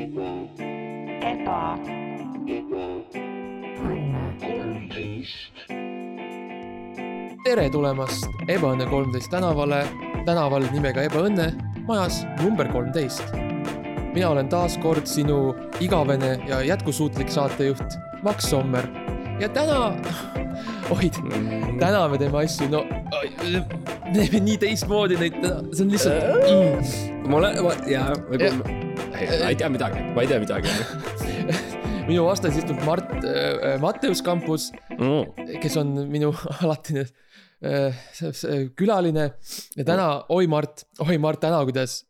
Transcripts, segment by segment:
eba, tere tulemast Ebaõnne kolmteist tänavale, tänaval nimega Ebaõnne, majas number kolmteist. mina olen taas kord sinu igavene ja jätkusuutlik saatejuht Max Sommer ja täna, oid, täna me teeme asju, no me teeme nii teistmoodi neid, see on lihtsalt mm, mulle, jaa, võib-olla, ma ei tea midagi, ma ei tea midagi minu vastas istub Mart äh,, Matteus Kampus, mm.. kes on minu alatine äh, külaline ja täna, oi Mart, oi Mart, täna kuidas,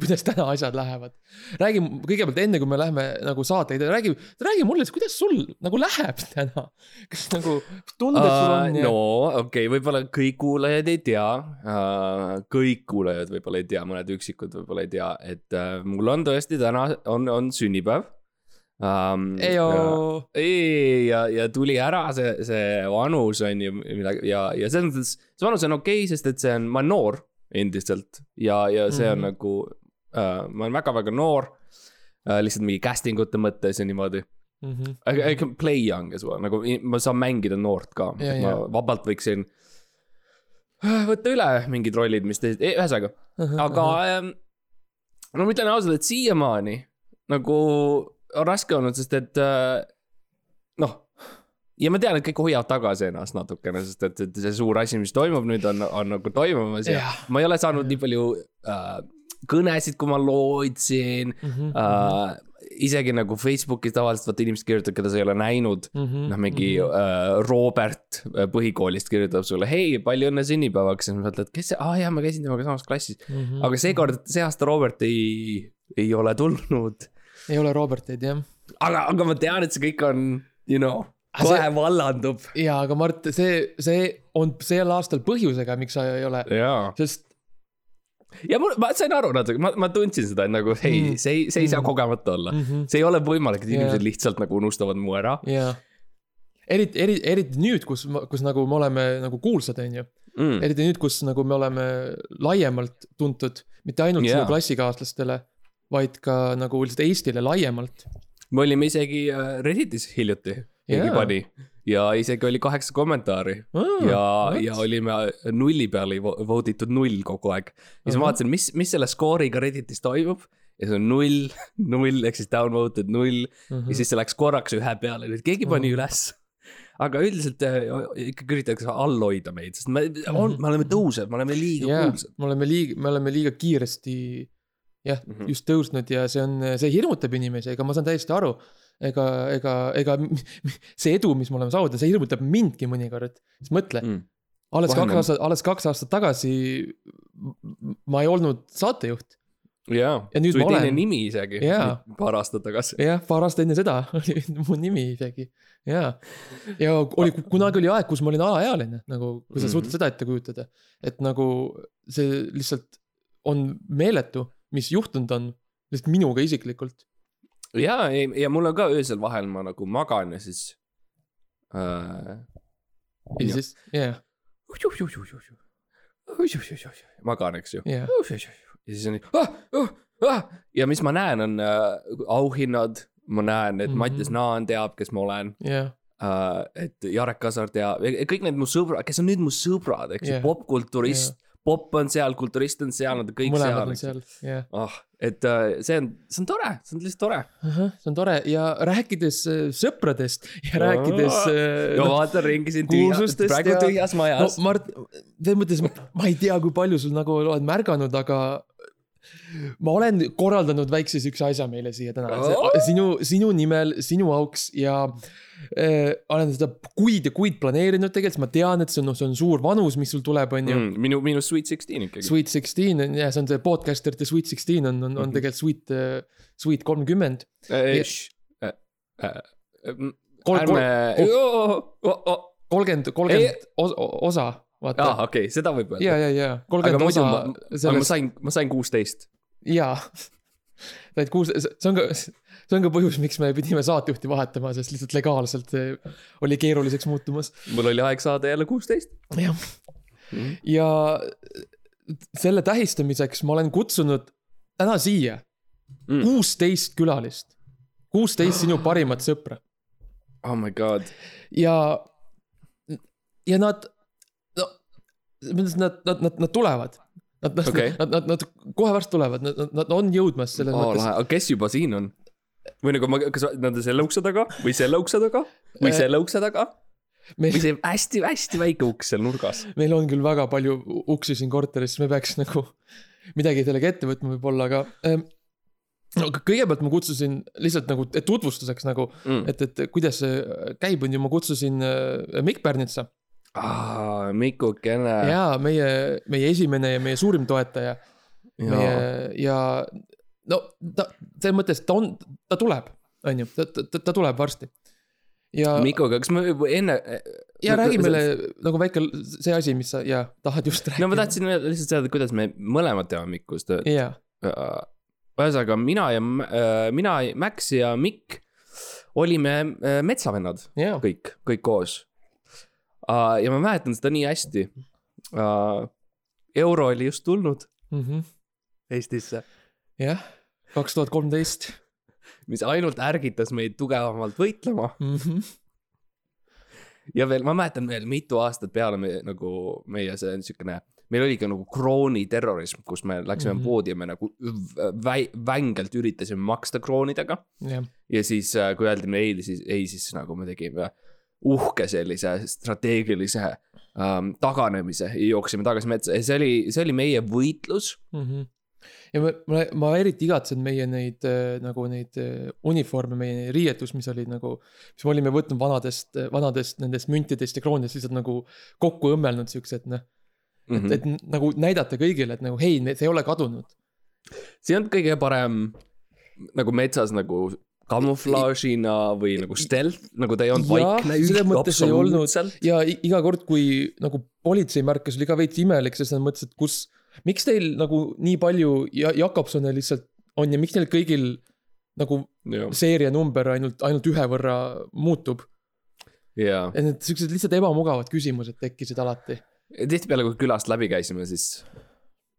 kuidas täna asjad lähevad. räägi kõigepealt enne, kui me läheme nagu saateid, räägi, räägi mulle, kuidas sul nagu läheb täna. kas nagu tunded sul on no okei okay,, võib-olla kõik kuulajad ei tea uh,, kõik kuulajad võib-olla ei tea, mõned üksikud võib-olla ei tea, et uh, mul on tõesti täna on, on sünnipäev um,. Ejo. ei, ja, ja tuli ära see, see vanus on ju midagi ja, ja selles mõttes, see vanus on okei okay,, sest et see on, ma olen noor endiselt ja, ja see on Mhm. mm -hmm. nagu uh,, ma olen väga-väga noor uh,. lihtsalt mingi casting ute mõttes ja niimoodi mm. -hmm. I, I can play young as well, nagu ma saan mängida noort ka, Ja, et ma ja. vabalt võiksin äh, võtta üle mingid rollid, mis teised, ühesõnaga, aga ähm, no ma ütlen ausalt, et siiamaani nagu on raske olnud, sest et äh, noh. Ja ma tean, et kõik hoiavad tagasi ennast natukene, sest et, et see suur asi, mis toimub nüüd on, on nagu toimumas ja Jah. ma ei ole saanud nii palju äh, kõnesid, kui ma lootsin Mhm. äh,. isegi nagu Facebookis tavaliselt vaata inimesed kirjutavad, keda sa ei ole näinud Mhm. noh, mingi äh, Robert äh, põhikoolist kirjutab sulle, hei, palju õnne sünnipäevaks ja siis mõtled, kes see, aa jaa, ma käisin temaga samas klassis. Mhm. aga seekord, see aasta Robert ei, ei ole tulnud. ei ole Roberteid jah aga, aga ma tean, et see kõik on, you know, kohe see- vallandub. ja aga Mart, see, see on sel aastal põhjusega, miks sa ei ole, jaa. sest ja mul, ma sain aru natuke, ma, ma tundsin seda, et nagu hei Mm. see ei, see ei saa Mm. kogemata olla mm. -hmm. see ei ole võimalik, et Jaa. inimesed lihtsalt nagu unustavad mu ära jaa. eriti, eriti, eriti nüüd, kus, kus nagu me oleme nagu kuulsad, on ju. mm.. eriti nüüd, kus nagu me oleme laiemalt tuntud, mitte ainult yeah. Jaa. sinu klassikaaslastele, vaid ka nagu lihtsalt Eestile laiemalt. me olime isegi äh, Redditis hiljuti, keegi pani ja isegi oli kaheksa kommentaari ja, ja olime nulli peale vo- vote itud null kogu aeg. ja siis ma vaatasin, mis, mis selle skooriga Redditis toimub ja see on null, null ehk siis downvoted null Mhm. ja siis see läks korraks ühe peale, nüüd keegi pani Mhm. üles. aga üldiselt äh, ikkagi üritatakse all hoida meid, sest me on, Mhm. me oleme tõusvad, me oleme liiga jaa, kuulsad. me oleme liiga, me oleme liiga kiiresti jah mm, Mhm. -hmm. just tõusnud ja see on, see hirmutab inimesi, ega ma saan täiesti aru. ega, ega, ega see edu, mis me oleme saavutanud, see hirmutab mindki mõnikord, siis mõtle mm., alles Vahel kaks aastat, alles kaks aastat tagasi ma ei olnud saatejuht. jaa, sul oli teine nimi isegi Jaa. paar aastat tagasi. jah, paar aastat enne seda oli mu nimi isegi, jaa. ja oli, kunagi oli aeg, kus ma olin alaealine, nagu kui sa Mhm. suudad seda ette kujutada. et nagu see lihtsalt on meeletu, mis juhtunud on, lihtsalt minuga isiklikult. ja, ja mul on ka öösel vahel ma nagu magan ja siis äh,. ja siis, jah, magan, eks ju. jah, ja siis on nii ah, ah, ah! ja mis ma näen, on äh, auhinnad, ma näen, et Mhm. Mattias Naan teab, kes ma olen jah, äh,. et Jarek Kasar teab, kõik need mu sõbrad, kes on nüüd mu sõbrad, eks ju Jah. popkulturist, pop on seal, kulturist on seal, nad on kõik mõlemad on seal. ah, et äh, see on, see on tore, see on lihtsalt tore. see on tore ja rääkides äh, sõpradest ja rääkides äh, no vaatan ringi siin tühja, kuulsustest praegu ja- tühjas no majas. Mart, selles mõttes ma ei tea, kui palju sul nagu oled märganud, aga ma olen korraldanud väikse siukse asja meile siia täna oh., sinu, sinu nimel, sinu auks ja äh, olen seda kuid ja kuid planeerinud tegelikult, ma tean, et see on, see on suur vanus, mis sul tuleb, on ju. mm, minu, minu Sweet Sixteen ikkagi. Sweet Sixteen on jah, see on see podcasterite Sweet Sixteen on, on, on Mhm. tegelikult Sweet, Sweet kolmkümmend. kolmkümmend, kolmkümmend, kolmkümmend osa, aa, okei, seda võib öelda. ja, ja, ja kolmkümmend osa ma, aga ma sellest, sain, ma sain kuusteist. jaa. said kuus, see on ka, see on ka põhjus, miks me pidime saatejuhti vahetama, sest lihtsalt legaalselt oli keeruliseks muutumas. mul oli aeg saada jälle kuusteist. jah, ja selle tähistamiseks ma olen kutsunud täna siia Mm. kuusteist külalist, kuusteist sinu parimat sõpra oh my god. ja, ja nad, nad, nad, nad, nad tulevad. Nad, nad okay., nad, nad, nad kohe varsti tulevad, nad, nad, nad on jõudmas selles oh, mõttes. aga kes juba siin on? või nagu ma, kas nad on selle ukse taga või selle ukse taga või Äh, selle ukse taga meil või, see hästi-hästi väike uks seal nurgas? meil on küll väga palju uksi siin korteris, me peaks nagu midagi sellega ette võtma võib-olla, aga ähm, no aga kõigepealt ma kutsusin lihtsalt nagu tutvustuseks nagu, Mm. et, et kuidas see käib, on ju, ma kutsusin äh, Mikk Pärnitsa aa, Mikukene. ja meie, meie esimene ja meie suurim toetaja. meie ja no ta, selles mõttes ta on, ta tuleb, on ju, ta, ta, ta tuleb varsti. ja, Mikuga, kas ma enne. ja räägi meile nagu väike see asi, mis sa ja tahad just rääkida. no ma tahtsin lihtsalt teada, kuidas me mõlemad teame Mikust. jaa, ühesõnaga mina ja, mina, Max ja Mikk olime äh, metsavennad jaa, kõik, kõik koos. Ja ma mäletan seda nii hästi. euro oli just tulnud Eestisse, Mhm. jah, kaks tuhat kolmteist. mis ainult ärgitas meid tugevamalt võitlema Mhm. ja veel, ma mäletan veel mitu aastat peale me nagu meie see siukene, meil oli ka nagu krooniterrorism, kus me läksime mm. -hmm. poodi ja me nagu väi-, vängelt üritasime maksta kroonidega. jah, ja siis, kui öeldi meile ei, siis ei, siis nagu me tegime uhke sellise strateegilise ähm, taganemise ja jooksime tagasi metsa ja see oli, see oli meie võitlus. Mhm. ja ma, ma, ma eriti igatsen meie neid äh, nagu neid äh, uniforme, meie riietus, mis oli nagu, mis me olime võtnud vanadest, vanadest nendest müntidest ja kroonidest lihtsalt nagu kokku õmmelnud siuksed, noh. et, Mhm. et nagu näidata kõigile, et nagu hei, see ei ole kadunud. see on kõige parem nagu metsas nagu kamuflaažina või nagu stealth, nagu ta ei olnud vaikne selles mõttes ei olnud. absoluutselt. ja iga kord, kui nagu politsei märkas, oli ka veits imelik, sest nad mõtlesid, et kus, miks teil nagu nii palju ja Jakobsone lihtsalt on ja miks neil kõigil nagu seerianumber ainult, ainult ühe võrra muutub. ja et need siuksed lihtsalt ebamugavad küsimused tekkisid alati. tihtipeale, kui külast läbi käisime, siis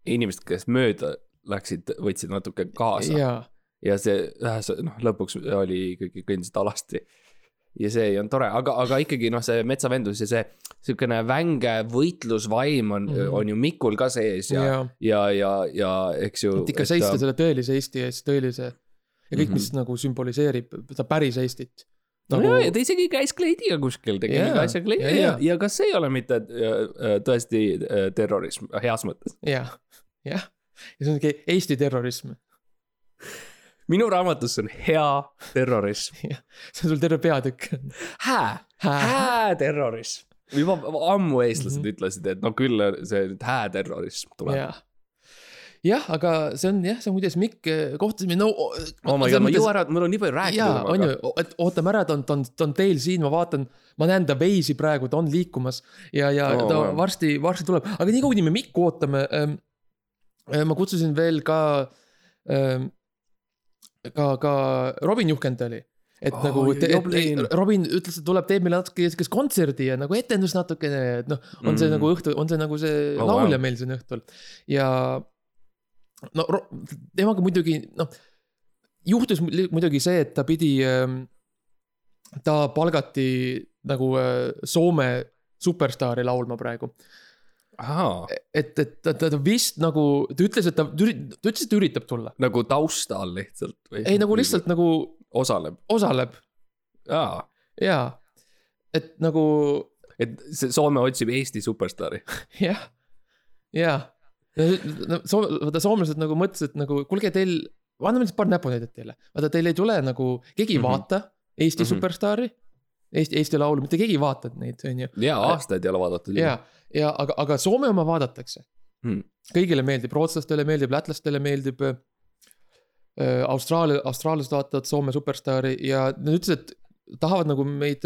inimesed, kes mööda läksid, võtsid natuke kaasa ja, ja see ühes, noh, lõpuks oli ikkagi kõndisid alasti. ja see olnud tore, aga, aga ikkagi noh, see metsavendus ja see sihukene vänge võitlusvaim on mm, Mhm. -hmm. on ju Mikul ka sees ja, jaa. ja, ja, ja eks ju. et ikka seista selle tõelise Eesti eest, tõelise ja kõik, Mhm. mis nagu sümboliseerib seda päris Eestit. nagu ja, ja ta isegi käis kleidiga kuskil, tegi mingi asja kleidi jaa, ja, ja, ja kas see ei ole mitte äh, äh, tõesti äh, terrorism, heas mõttes? jah, jah, ja see ongi Eesti terrorism. Minu raamatus on hea terrorism. see on sul terve peatükk. hää, hää terrorism. juba ammu eestlased Mhm. ütlesid, et no küll see nüüd hää terrorism tuleb. jah, jah, aga see on jah, see on kuidas Mikk kohtusime, no. oh my god, ma ei jõua ära, mul on nii palju rääkida jaa, on ju, et ootame ära, ta on, ta on, ta on teel siin, ma vaatan, ma näen ta veisi praegu, ta on liikumas ja, ja oh, ta wow. varsti, varsti tuleb, aga nii kaua, kuni me Mikku ootame ähm,. ma kutsusin veel ka ähm,, ka, ka Robin Juhkend oli. et oh, nagu, et, Joblin. et Robin ütles, et tuleb, teeb meile natuke siukest kontserdi ja nagu etendus natukene, et noh, on see Mm. nagu õhtu, on see nagu see Oh, laulja wow. meil siin õhtul ja no temaga muidugi noh, juhtus mu- muidugi see, et ta pidi, ta palgati nagu äh, Soome superstaari laulma praegu. et, et ta, ta, ta vist nagu, ta ütles, et ta, ta ütles, et ta üritab tulla. nagu taustal lihtsalt või? ei, nagu lihtsalt nagu osaleb, osaleb jaa. ja, et nagu et see Soome otsib Eesti superstaari. jah, ja. no Soome, vaata soomlased nagu mõtlesid nagu kuulge, teil, anname lihtsalt paar näpunäidet teile. vaata, teil ei tule nagu, keegi ei Mhm. vaata Eesti Mhm. superstaari. Eesti, Eesti Laulu, mitte keegi ei vaata neid, on ju. jaa, aastaid ei ole vaadatud. ja, ja aga, aga Soome oma vaadatakse Hmm. kõigile meeldib, rootslastele meeldib, lätlastele meeldib äh,. Austraalia, austraallased vaatavad Soome superstaari ja nad ütlesid, et tahavad nagu meid,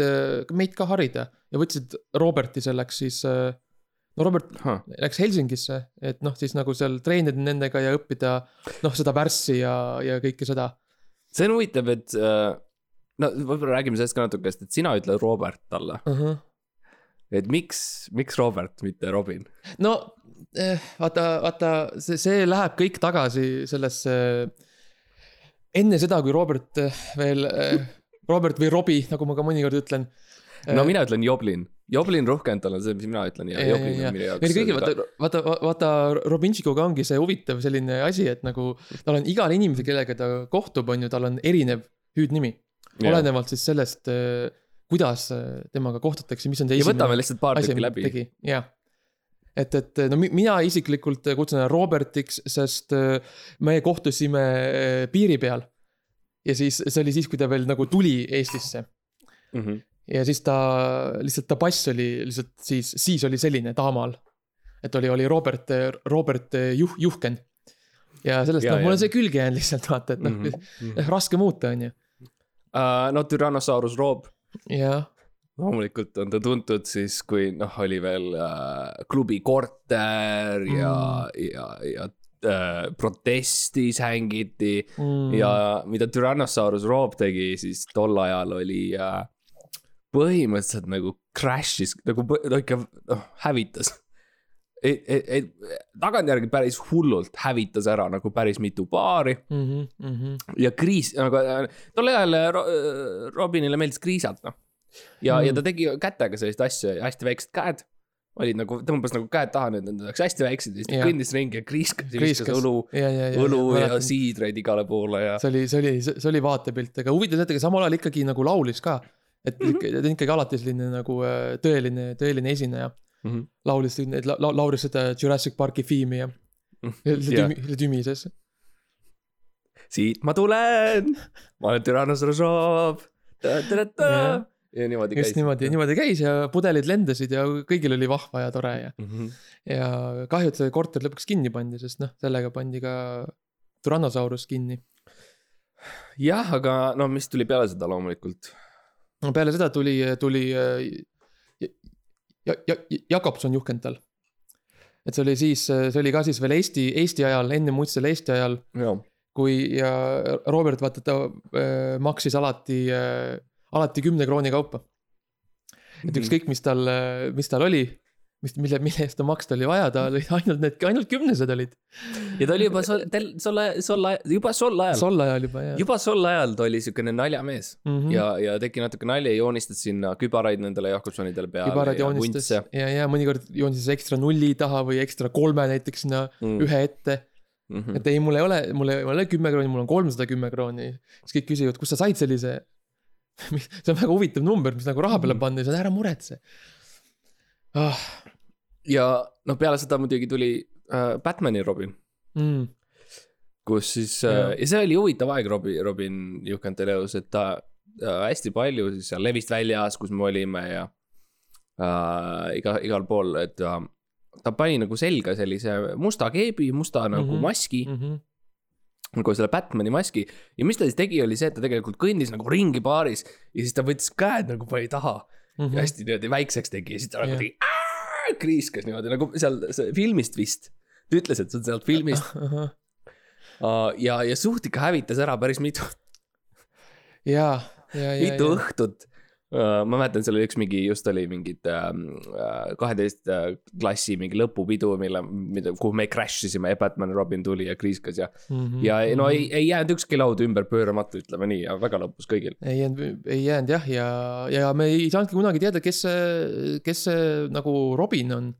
meid ka harida ja võtsid Roberti selleks siis. no Robert läks Helsingisse, et noh, siis nagu seal treenida nendega ja õppida noh, seda värssi ja, ja kõike seda. see on huvitav, et äh, no võib-olla räägime sellest ka natuke, sest et sina ütled Robert talle, Uh -huh. et miks, miks Robert, mitte Robin? no eh, vaata, vaata, see, see läheb kõik tagasi sellesse enne seda, kui Robert äh, veel, Robert või Robbie, nagu ma ka mõnikord ütlen. no mina ütlen Joblin, Joblin Rohkental on see, mis mina ütlen ja Joblin ja. on minu meil kõigil jaoks. vaata, vaata, vaata Robinšikoga ongi see huvitav selline asi, et nagu tal on igal inimesel, kellega ta kohtub, on ju, tal on erinev hüüdnimi. Olenevalt siis sellest, kuidas äh, temaga kohtutakse, mis on ta ja võtame lihtsalt paar tükki läbi. jah. et, et no mi- mina isiklikult kutsun teda Robertiks, sest äh, me kohtusime äh, piiri peal. ja siis see oli siis, kui ta veel nagu tuli Eestisse Mhm. ja siis ta, lihtsalt ta pass oli lihtsalt siis, siis oli selline Taamal. et oli, oli Robert, Robert Juh-, Juhken. ja sellest, noh, mul on see külge jäänud lihtsalt vaata, et noh mm. -hmm., raske muuta, on ju. Uh, no Tyrannosaurus Rob, jah, loomulikult on ta tuntud siis, kui noh, oli veel uh, klubi korter ja mm., ja, ja uh, protestis hängiti mm. ja mida Tyrannosaurus Rob tegi siis tol ajal oli uh, põhimõtteliselt nagu crash'is nagu no ikka noh hävitas. Tagantjärgi päris hullult hävitas ära nagu päris mitu baari mm. -hmm, mm -hmm. ja kriis nagu tol ajal äh, Ro, äh, Robinile meeldis kriisata noh. ja mm., ja ta tegi kätega selliseid asju, hästi väiksed käed. olid nagu, tõmbas nagu käed taha, need oleks hästi väiksed ja siis ta kõndis ringi ja kriiskas viskas Kriiskas. õlu, ja, ja, õlu siidreid igale poole ja. see oli, see oli, see oli vaatepilt, aga huvitav ega samal ajal ikkagi nagu laulis ka. et Mhm. ikka, ta on ikkagi alati selline nagu äh, tõeline, tõeline esineja. mm. -hmm. laulis neid la,, la, laulis seda Jurassic Parki filmi ja Jah. Le Tümises. siit ma tulen, ma olen Tyrannosaurus Rob. Jah. ja niimoodi just käis. niimoodi, niimoodi käis ja pudelid lendasid ja kõigil oli vahva ja tore ja, Mhm. ja kahju, et see korter lõpuks kinni pandi, sest noh, sellega pandi ka Tyrannosaurus kinni. jah, aga no mis tuli peale seda loomulikult. no peale seda tuli, tuli äh, ja, ja, Jakobson Juhkental. et see oli siis, see oli ka siis veel Eesti, Eesti ajal, enne muistsel Eesti ajal, kui ja Robert vaata, ta äh, maksis alati äh,, alati kümne krooni kaupa. Et ükskõik, mis tal, mis tal oli, mis, mille, mille eest ta maksta oli vaja, ta oli ainult need, ainult kümnesed olid. ja ta oli juba sol, tel-, solle, solle, juba sol ajal, tol ajal juba jah. juba sol ajal ta oli siukene naljamees mm -hmm. ja, ja tegi natuke nalja ja joonistas sinna kübaraid nendele Jakobsonidele peale kibarad ja joonistas vuntse ja, ja mõnikord joonistas ekstra nulli taha või ekstra kolme näiteks sinna mm. ühe ette. Mm et ei, mul ei ole, mul ei ole kümme krooni, mul on kolmsada kümme krooni. siis kõik küsivad, kust sa said sellise. see on väga huvitav number, mis nagu raha peale Mhm. panna ja siis ära muretse ah,. Ja noh, peale seda muidugi tuli äh, Batman'i Robin, Mm, kus siis äh, Jaa. ja see oli huvitav aeg Robin, Robin Juhkente elus, et ta äh, hästi palju siis seal Levist väljas, kus me olime ja äh, iga, igal pool, et äh, ta pani nagu selga sellise musta keebi, musta nagu mm Mhm. -hmm. maski mm. -hmm. nagu selle Batman'i maski ja mis ta siis tegi, oli see, et ta tegelikult kõndis nagu ringi baaris ja siis ta võttis käed nagu pani taha Mm ja -hmm. hästi niimoodi väikseks tegi ja siis ta nagu Jah. tegi! Kriiskas niimoodi nagu seal filmist vist. ta ütles, et see on sealt filmist uh, ja, ja suht ikka hävitas ära päris mitu, ja, ja, ja, mitu ja, õhtut. Ma mäletan, seal oli üks mingi, just oli mingid kaheteist uh, uh, klassi mingi lõpupidu, mille, mida, kuhu me crash isime ja Batman Robin tuli ja kriiskas ja mm. -hmm. ja no ei, ei jäänud ükski laud ümber pööramata, ütleme nii ja väga lõppus kõigil. ei jäänud, ei jäänud jah, ja, ja me ei saanudki kunagi teada, kes see, kes see nagu Robin on.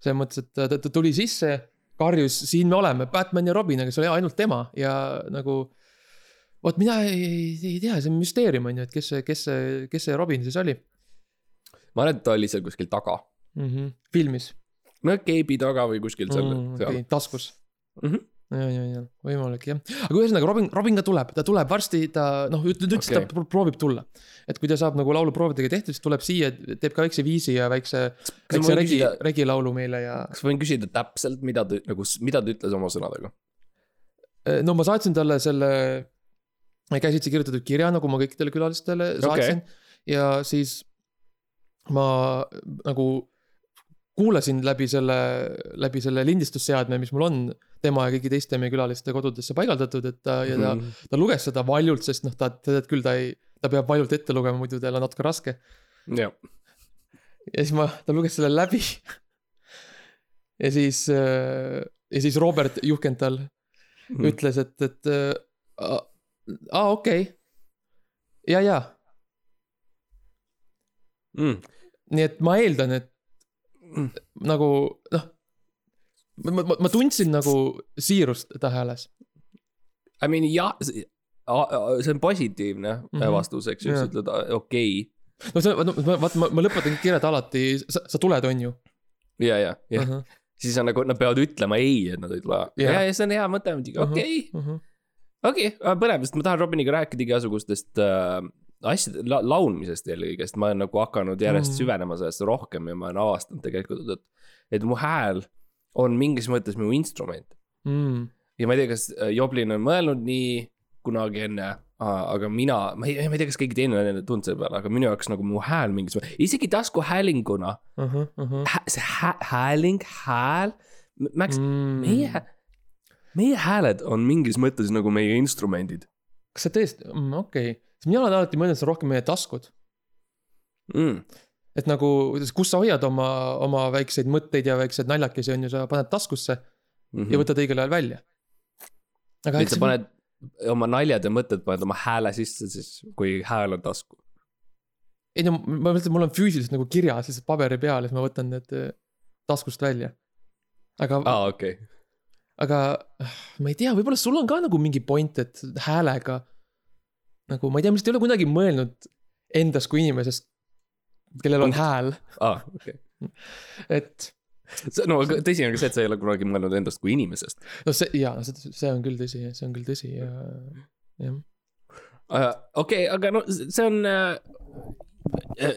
selles mõttes, et ta, ta tuli sisse, karjus, siin me oleme, Batman ja Robin, aga see oli ainult tema ja nagu. Vot mina ei, ei, ei tea, see on müsteerium on ju, et kes see, kes see, kes see Robin siis oli ma arvan, et ta oli seal kuskil taga. mm. -hmm. filmis no keebi taga või kuskil seal mm,, seal okay,. taskus mm. -hmm. ja, ja, ja võimalik jah, aga ühesõnaga Robin, Robin ka tuleb, ta tuleb varsti, ta noh, nüüd nüüd okay. Ta pro- proovib tulla. et kui ta saab nagu lauluproovidega tehtud, siis tuleb siia, teeb ka väikse viisi ja väikse, väikse regi regilaulu meile ja. kas ma võin küsida täpselt, mida ta nagu, mida ta ütles oma sõnadega? no ma saatsin talle selle käsitsi kirjutatud kirja, nagu ma kõikidele külalistele saatsin okay. ja siis ma nagu kuulasin läbi selle, läbi selle lindistusseadme, mis mul on tema ja kõigi teiste meie külaliste kodudesse paigaldatud, et ta ja ta, Mhm. ta luges seda valjult, sest noh, ta, ta tead küll, ta ei, ta peab valjult ette lugema, muidu tal on natuke raske. ja siis ma, ta luges selle läbi. ja siis, ja siis Robert Juhkental Mhm. ütles, et, et aa, okei okay.. ja, ja, mm.. nii et ma eeldan, et Mm. nagu noh, ma, ma, ma tundsin nagu siirust ta hääles. I mean jah, see on positiivne mm. -hmm. vastus, eks ju, sa ütled okei no see, vaata, ma, ma lõpetan kirjad alati, sa, sa tuled, on ju. okay.. ja, ja, ja Mhm. siis on nagu, nad peavad ütlema ei, et nad ei tule. Jah. ja, ja see on hea mõte muidugi, Mhm. okei, okei, põnev, sest ma tahan Robiniga rääkida igasugustest äh, asjade la, laulmisest eelkõige, sest ma olen nagu hakanud järjest mm. süvenema sellesse rohkem ja ma olen avastanud tegelikult, et, et mu hääl on mingis mõttes minu instrument. Mm. ja ma ei tea, kas äh, Joblin on mõelnud nii kunagi enne, aga mina, ma ei, ma ei tea, kas keegi teine on enne tulnud selle peale, aga minu jaoks nagu mu hääl mingis, isegi taskuhäälinguna, see hä, hääling, hääl, Max mm., meie, meie hääled on mingis mõttes nagu meie instrumendid kas see tõesti, okei okay., sest mina olen alati mõelnud, see on rohkem meie taskud. mm.. et nagu, kus sa hoiad oma, oma väikseid mõtteid ja väikseid naljakesi on ju, sa paned taskusse Mm ja võtad õigel ajal välja. aga et eks sa paned oma naljad ja mõtted paned oma hääle sisse siis, kui hääl on tasku. ei no ma mõtlen, mul on füüsiliselt nagu kirjas lihtsalt paberi peal ja siis ma võtan need eh, taskust välja. aga ah., aa, okei. Aga äh, ma ei tea, võib-olla sul on ka nagu mingi point, et häälega. nagu ma ei tea, ma lihtsalt ei ole kunagi mõelnud endast kui inimesest, kellel on hääl, aa, okei. et no aga tõsi on ka see, et sa ei ole kunagi mõelnud endast kui inimesest. no see ja see, on küll tõsi, see on küll tõsi ja jah. okei, aga no see on äh,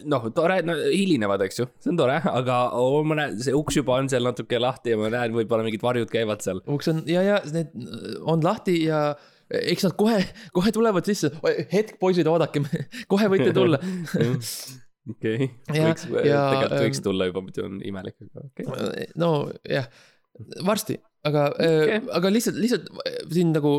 noh, tore, no hilinevad, eks ju, see on tore, aga oh, ma näen, see uks juba on seal natuke lahti ja ma näen, võib-olla mingid varjud käivad seal. uks on ja, ja need on lahti ja eks nad kohe, kohe tulevad sisse, hetk, poisid, oodake, kohe võite tulla. okei, võiks, ja, tegelikult võiks ähm, tulla juba, muidu on imelik, aga okei okay.. no jah, varsti, aga Okei. okay., aga lihtsalt, lihtsalt siin nagu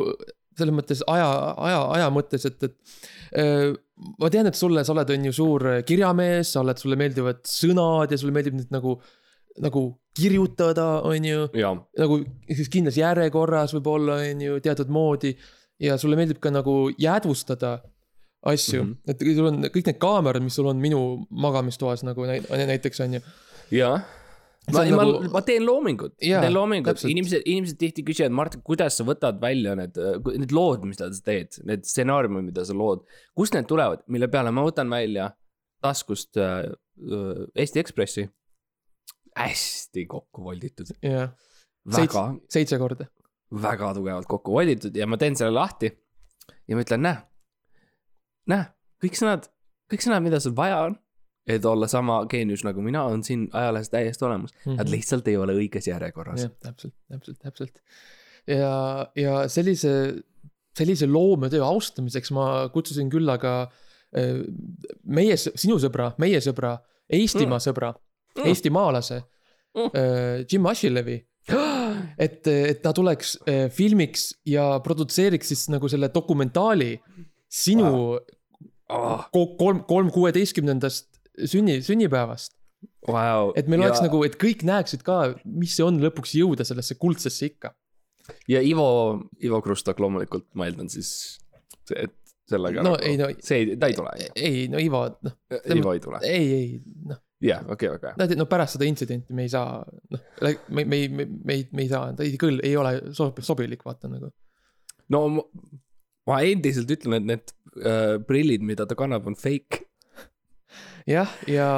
selles mõttes aja, aja, aja mõttes, et, et ma tean, et sulle, sa oled, on ju suur kirjamees, sa oled, sulle meeldivad sõnad ja sulle meeldib neid nagu, nagu kirjutada, on ju nagu siis kindlas järjekorras võib-olla on ju teatud moodi ja sulle meeldib ka nagu jäädvustada asju mm. -hmm. et sul on kõik need kaamerad, mis sul on minu magamistoas nagu näit- näiteks on ju. jaa. Ma ma nagu-, ma teen loomingut, teen loomingut, inimesed, inimesed tihti küsivad, Mart, kuidas sa võtad välja need, need lood, mida sa teed, need stsenaariumid, mida sa lood. kust need tulevad, mille peale ma võtan välja taskust äh, äh, Eesti Ekspressi. hästi kokku volditud, jah, väga, seitse korda. väga tugevalt kokku volditud ja ma teen selle lahti. ja ma ütlen, näe, näe, kõik sõnad, kõik sõnad, mida sul vaja on, et olla sama geenius nagu mina, on siin ajalehes täiesti olemas. Nad lihtsalt ei ole õiges järjekorras. täpselt, täpselt, täpselt. ja, ja sellise, sellise loometöö austamiseks ma kutsusin külla ka äh, meie, sinu sõbra, meie sõbra, Eestimaa mm. sõbra Mm. mm., eestimaalase Mm. mm., Jim Ashilevi. et, et ta tuleks äh, filmiks ja produtseeriks siis nagu selle dokumentaali sinu Wow. Oh, ko- kolm, kolm kuueteistkümnendast sünni, sünnipäevast. wow. et meil ja, oleks nagu, et kõik näeksid ka, mis see on lõpuks jõuda sellesse kuldsesse ikka. ja Ivo, Ivo Krustok loomulikult, ma eeldan siis, et sellega no nagu, ei no, see ei, ta ei tule. ei no Ivo, noh, Ivo ei tule. ei, ei noh, jah, okei, okei. no pärast seda intsidenti me ei saa, noh, me, me ei, me, me ei, me ei saa, ta ei küll ei ole sob-, sobilik, vaata nagu. no ma, ma endiselt ütlen, et need äh, prillid, mida ta kannab, on fake. jah, ja,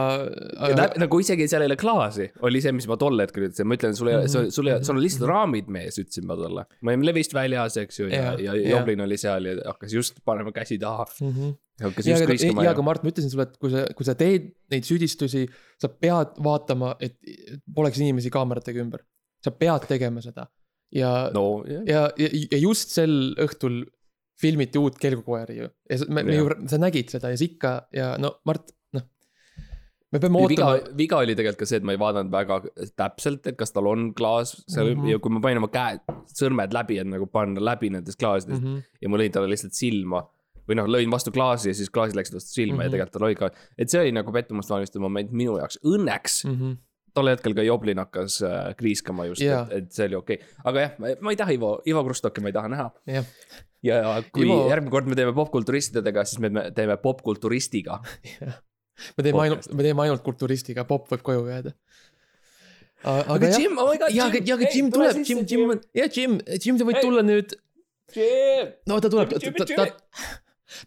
ja ja. nagu isegi seal ei ole klaasi, oli see, mis ma tol hetkel ütlesin, ma ütlen sulle, sul, sul, sul on lihtsalt raamid mees, ütlesin ma talle. me olime levist väljas, eks ju, ja, ja, ja. Joblin oli seal ja hakkas just panema käsi taha. Mhm. hakkas ja just kriiskama ja ja, aga Mart, ma ütlesin sulle, et kui sa, kui sa teed neid süüdistusi, sa pead vaatama, et poleks inimesi kaameratega ümber. sa pead tegema seda ja no jah. ja, ja, ja just sel õhtul filmiti uut Kelgukoeri ju. ja me, me ju, sa nägid seda ja sa ikka ja no Mart. Me peame ootama,, viga oli tegelikult ka see, et ma ei vaadanud väga täpselt, et kas tal on klaas seal mm. -hmm. ja kui ma panin oma käed, sõrmed läbi, et nagu panna läbi nendest klaasidest mm. -hmm. ja ma lõin talle lihtsalt silma. või noh, lõin vastu klaasi ja siis klaasid läksid vastu silma mm -hmm. ja Mhm. tegelikult tal oli ka, et see oli nagu pettumust valmistav moment minu jaoks, õnneks Mhm. tol hetkel ka Joblin hakkas äh, kriiskama just Jaa. et, et see oli okei okay., aga jah, ma ei taha Ivo, Ivo Krustoki ma ei taha näha. jah, ja kui Ivo- järgmine kord me teeme popkulturistidega, siis me teeme popkulturistiga. me teeme ainult, me teeme ainult kulturistiga, popp võib koju jääda. aga jah, Jim, oh my god. ja, aga, ja aga Jim tuleb, Jim, Jim on, ja Jim, Jim, sa võid tulla nüüd, Jim. no ta tuleb, ta, Jimmy, ta,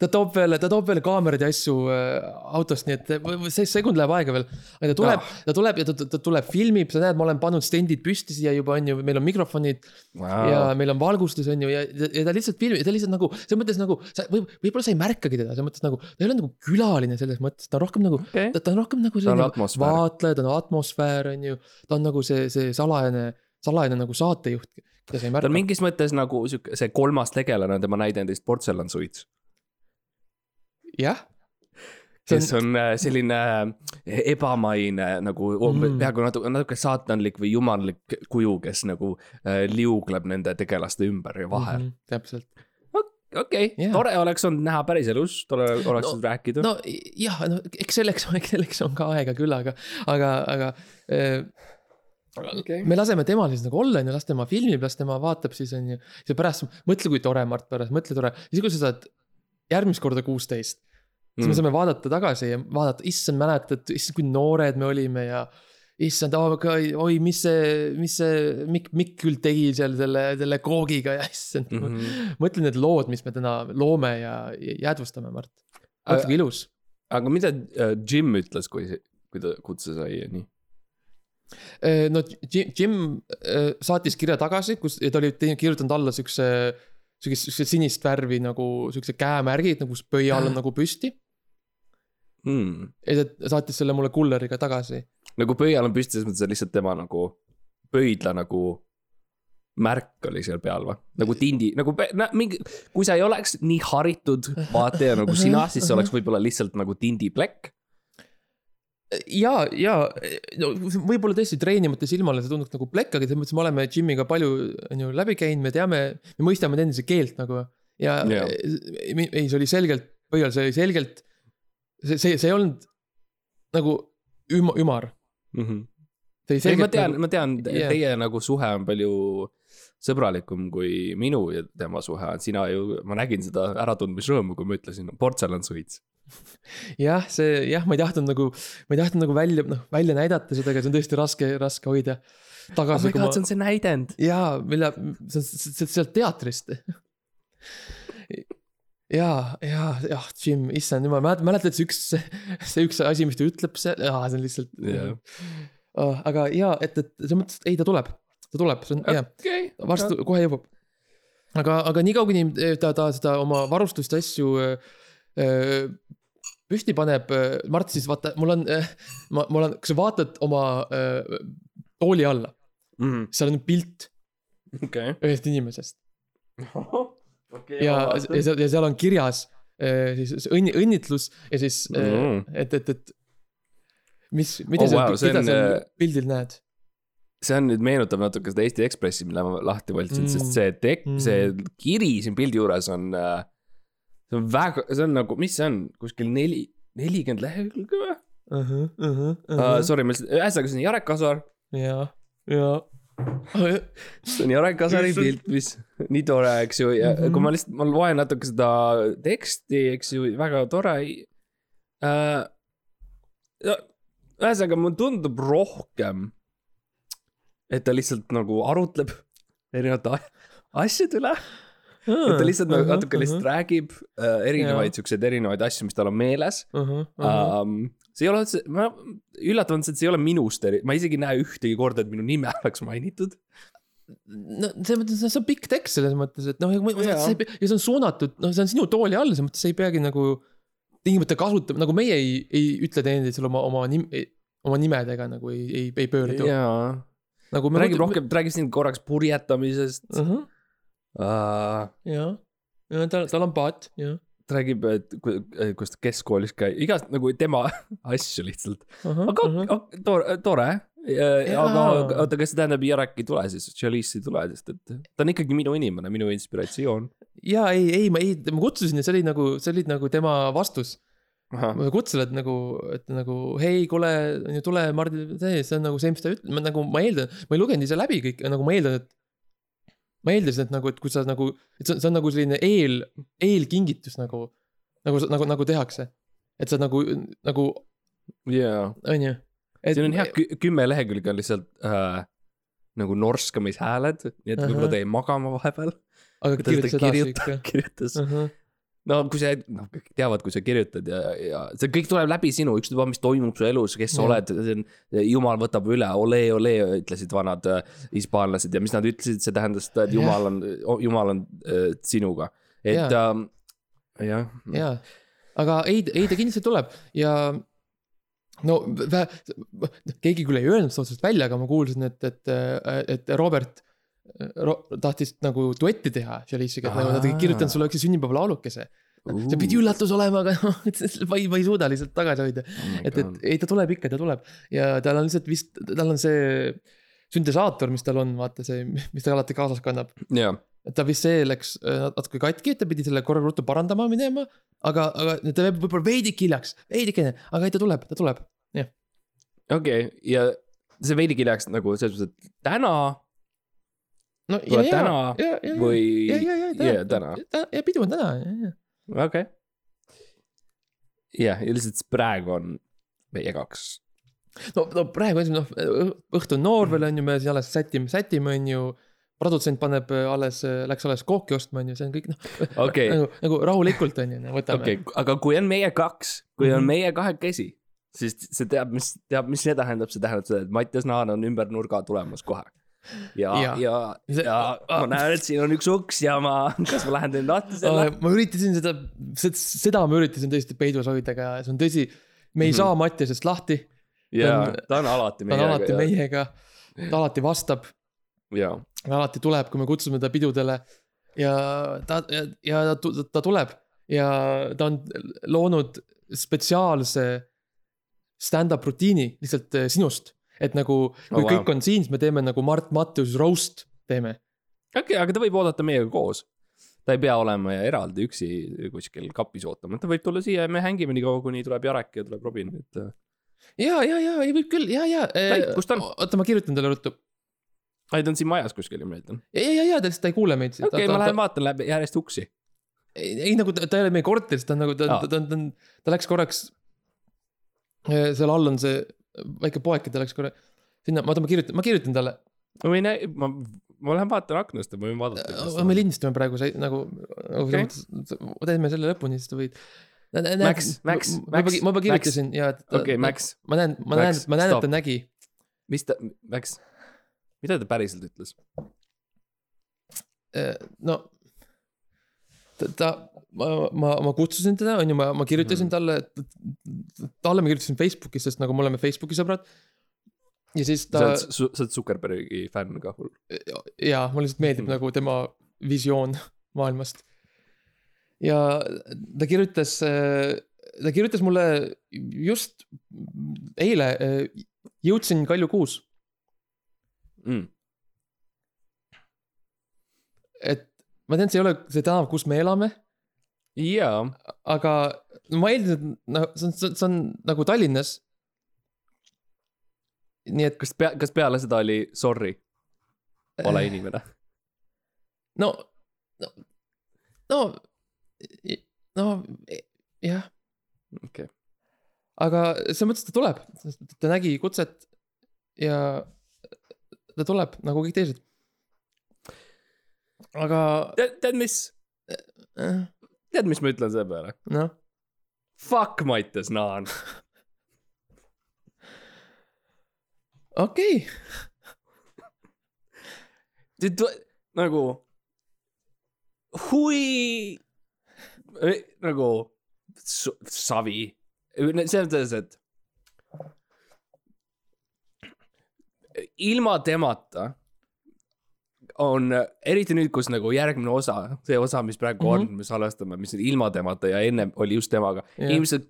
ta toob veel, ta toob veel kaameraid ja asju äh, autost, nii et see sekund läheb aega veel. aga ta tuleb Ah., ta tuleb ja ta, ta, ta tuleb, filmib, sa näed, ma olen pannud stendid püsti siia juba on ju, meil on mikrofonid wow. ja meil on valgustus on ju ja, ja ta lihtsalt filmib, ta lihtsalt nagu selles mõttes nagu sa võib, võib-olla sa ei märkagi teda, selles mõttes nagu ta ei ole nagu külaline selles mõttes, ta on rohkem nagu Okei. ta, ta on rohkem nagu Ta selline atmosfäär. vaatleja, ta on atmosfäär on ju, ta on nagu see, see salajane, salajane nagu saatejuht, keda sa ei ta märka on. mingis mõttes nagu sihuke, see kolmas tegelane on tema näidendist Portselansuits, jah. see kes on, äh, selline äh, ebamaine nagu mm. Peaaegu natuke, natuke saatanlik või jumallik kuju, kes nagu äh, liugleb nende tegelaste ümber ja vahel mm. -hmm, täpselt. okei okay. Jaa. tore oleks olnud näha päris elus, tore oleks No, rääkida no jah, no eks selleks, eks selleks on ka aega küll, aga, aga, aga äh, Okay. me laseme temal siis nagu olla, on ju, las tema filmib, las tema vaatab siis on ju. ja pärast, mõtle, kui tore, Mart, pärast, mõtle tore, siis kui sa saad järgmist korda kuusteist, siis me Mm. saame vaadata tagasi ja vaadata, issand, mäletad, issand, kui noored me olime ja issand, oi, mis see, mis see Mikk, Mikk küll tegi seal selle, selle koogiga ja issand mm. -hmm. mõtle need lood, mis me täna loome ja jäädvustame, Mart. mõtle, kui ilus. aga mida äh, Jim ütles, kui, kui ta kutse sai ja nii? Äh, no Jim, Jim äh, saatis kirja tagasi, kus ta oli teinud, kirjutanud alla siukse, siukest, siukest sinist värvi nagu siukse käemärgid nagu pöia all on nagu püsti. Hmm. ja ta saatis selle mulle kulleriga tagasi. nagu pöial on püsti, selles mõttes, et lihtsalt tema nagu pöidla nagu märk oli seal peal või? nagu tindi, nagu no, mingi, kui sa ei oleks nii haritud vaataja nagu sina, siis see oleks võib-olla lihtsalt nagu tindiplekk. ja, ja no võib-olla tõesti treenimata silmale see tunduks nagu plekk, aga selles mõttes me oleme Jimiga palju on ju läbi käinud, me teame, me mõistame teineteise keelt nagu. ja Jaa. ei, see oli selgelt, pöial, see oli selgelt, see, see, see ei olnud nagu üm-, ümar. see oli ei, ma tean, nagu, ma tean, Jah. teie nagu suhe on palju sõbralikum kui minu ja tema suhe on, sina ju, ma nägin seda äratundmisrõõmu, kui ma ütlesin portselansuits. jah, see jah, ma ei tahtnud nagu, ma ei tahtnud nagu välja, noh välja näidata seda, aga see on tõesti raske, raske hoida oh tagasi my. god, see on see näidend. jaa, mille, see on sealt teatrist. jaa, jaa, jah, Jim, issand jumal, mäletad, see üks, see üks asi, mis ta ütleb jaa, see on lihtsalt Jah. oh,. aga jaa, et, et selles mõttes, ei, ta tuleb, ta tuleb, see on hea, okei. varsti kohe jõuab. aga, aga niikaua, kuni ta, ta seda oma varustust ja asju äh, äh, püsti paneb, Mart siis vaata, mul on, ma, ma olen, kui sa vaatad oma äh, tooli alla, seal on pilt okei. ühest inimesest okei, ja, ja seal, ja seal on kirjas äh, siis õnni, õnnitlus ja siis Mm. et, et, et mis, mida Oh, seal wow,, mida on, seal äh, pildil näed? see on nüüd meenutab natuke seda Eesti Ekspressi, mille ma lahti võtsin mm., sest see tek- Mm. see kiri siin pildi juures on see on väga, see on nagu, mis see on, kuskil neli, nelikümmend lehekülge või uh,? Sorry, ma lihtsalt, ühesõnaga see on Jarek Kasar, ja, ja. see on Jarek Kasari pilt, mis nii tore, eks ju, ja mm. -hmm. kui ma lihtsalt, ma loen natuke seda teksti, eks ju, väga tore uh,. ühesõnaga, mulle tundub rohkem, et ta lihtsalt nagu arutleb erinevate asjade üle et ta lihtsalt nagu natuke lihtsalt räägib äh, erinevaid siukseid erinevaid asju, mis tal on meeles um,. See ei ole üldse, ma, üllatav on see, et see ei ole minust eri-, ma isegi ei näe ühtegi korda, et minu nime oleks mainitud. no selles mõttes, see on pikk tekst selles mõttes, et noh, ja see on suunatud, noh, see on sinu tooli all, selles mõttes sa ei peagi nagu tingimata kasutama, nagu meie ei, ei ütle teineteisele oma, oma nim-, oma nimedega nagu ei, ei, ei pöördu. jaa, nagu ta räägib rohkem, ta räägib siin korraks purjetamisest uh. -huh, uh,. jah, ja tal, tal on paat, jah. räägib, et ku- kuidas ta keskkoolis käib, igast nagu tema asju lihtsalt. aga uh -huh. aga tore, tore. Jaa. aga oota, kas see tähendab, Jarek ei tule siis, Chalice ei tule, sest et ta on ikkagi minu inimene, minu inspiratsioon. ja ei, ei, ma ei, ma kutsusin ja see oli nagu, see oli nagu tema vastus. kutsele, et nagu, et nagu hei, kuule, tule, Mardi, see, on nagu see, mis ta ütleb, ma nagu, ma eeldan, ma ei lugenud ise läbi kõik, nagu ma eeldan, et. Ma eeldasin, et nagu, et kui sa nagu, et see on, see on nagu selline eel, eelkingitus nagu, nagu, nagu, nagu tehakse. et sa nagu, nagu, jaa, onju. siin on hea, kümme lehekülge on lihtsalt äh, nagu norskamishääled, nii et võib-olla ta jäi magama vahepeal. aga ta kirjutas edasi ikka. kirjutas, no kui sa, noh, kõik teavad, kui sa kirjutad ja, ja see kõik tuleb läbi sinu, ükstapuha, mis toimub su elus, kes sa Jah. oled, see on, jumal võtab üle, ole, ole, ütlesid vanad äh, hispaanlased ja mis nad ütlesid, see tähendas seda, et Jah. jumal on, jumal on äh, sinuga. et ähm, jah, jaa, aga ei, ei ta kindlasti tuleb ja no keegi küll ei öelnud seda otseselt välja, aga ma kuulsin, et, et, et Robert Ro, tahtis nagu duetti teha Chalice'iga, et nagu nad olid kirjutanud sulle üheksa sünnipäevalaulukese. see pidi üllatus olema, aga noh, ma ei, ma ei suuda lihtsalt tagasi hoida. et, et ei, ta tuleb ikka, ta tuleb ja tal on lihtsalt vist, tal on see süntesaator, mis tal on, vaata see, mis ta alati kaasas kannab. jaa, et ta vist see läks äh, natuke katki, et ta pidi selle korra ruttu parandama minema. aga, aga ta jääb võib-olla veidike hiljaks, veidikene, aga ei, ta tuleb, ta tuleb. okei okay. ja see veidi hiljaks nagu selles mõttes, et täna no Tuleb täna või ja, ja, ja, jaa, täna. ja pidu on täna, ja, ja. okei okay.. jah, ja lihtsalt praegu on meie kaks. no, no praegu esimene, noh, õhtu on noor veel on ju, me siin alles sätime, sätime on ju. produtsent paneb äh, alles, läks alles kooki ostma on ju, see on kõik noh, okei, nagu, nagu rahulikult on ju, võtame okei, aga kui on meie kaks, kui on Mhm. meie kahekesi, siis see teab, mis, teab, mis see tähendab, see tähendab seda, et Mattias Naan on ümber nurga tulemas kohe. ja, Ja. ja, ja ma näen, et siin on üks uks ja ma, kas ma lähen teen lahti selle? ma üritasin seda, seda ma üritasin tõesti peidus hoida, aga see on tõsi. me ei Mhm. saa Mattiasest lahti, jaa ta on alati ta on alati meiega. meiega, ta alati vastab, alati tuleb, kui me kutsume ta pidudele. ja ta, ja, ja ta, ta tuleb ja ta on loonud spetsiaalse stand-up rutiini lihtsalt eh, sinust. Et nagu, kui Oh, oh, wow. kõik on siin, siis me teeme nagu Mart Mattius roast teeme. okei, aga ta võib oodata meiega koos. ta ei pea olema eraldi üksi kuskil kapis ootama, ta võib tulla siia ja me hängime nii kaua, kuni tuleb Jarek ja tuleb Robin, et. äh, ja, ja, ja ei võib küll ja, ja. Täit, kus ta on? oota, ma kirjutan talle ruttu. ai, ta on siin majas kuskil, ma eeldan. ja, ja, ja ta lihtsalt ei kuule meid. okei, ma lähen vaatan läbi järjest uksi. ei, ei nagu ta, ta ei ole meie korteris, ta on nagu, ta ta, ta, ta, ta, ta läks korraks. seal all on see väike ta läks korra sinna, oota, ma kirjutan, ma kirjutan talle. ma võin, ma, ma lähen vaatan aknast ja ma võin vaadata. me lindistame praegu see nagu, nagu Okei. selles mõttes, teeme selle lõpuni, siis ta võid. Max, Max, Max, ma juba kirjutasin ja. okei, Max, ma näen, ma näen ma näen, et ta nägi. mis ta, Max, mida ta päriselt ütles? no ta, ma, ma, ma kutsusin teda, on ju, ma, ma kirjutasin Mhm. talle, talle ma kirjutasin Facebookis, sest nagu me oleme Facebooki sõbrad. ja siis ta, sa oled Zuckerbergi fänn ka hull. jaa, mulle lihtsalt meeldib Mhm. nagu tema visioon maailmast. ja ta kirjutas, ta kirjutas mulle just eile, jõudsin Kalju kuus, Mm. et ma tean, see ei ole see tänav, kus me elame, jaa, aga ma eeldan, et noh, see on, see on nagu Tallinnas. nii et kas pea, kas peale seda oli sorry, vale inimene? no, no, no, no jah, okei, aga selles mõttes ta tuleb, ta nägi kutset ja ta tuleb nagu kõik teised. Aga tead, tead mis, eh, tead, mis ma ütlen selle peale? noh, Fuck Mattias Naan. okei. Nagu, hui, nagu savi, selles mõttes, et ilma temata on, eriti nüüd, kus nagu järgmine osa, see osa, mis praegu mm -hmm. Mhm. on, me salvestame, mis on ilma temata ja ennem oli just temaga yeah., inimesed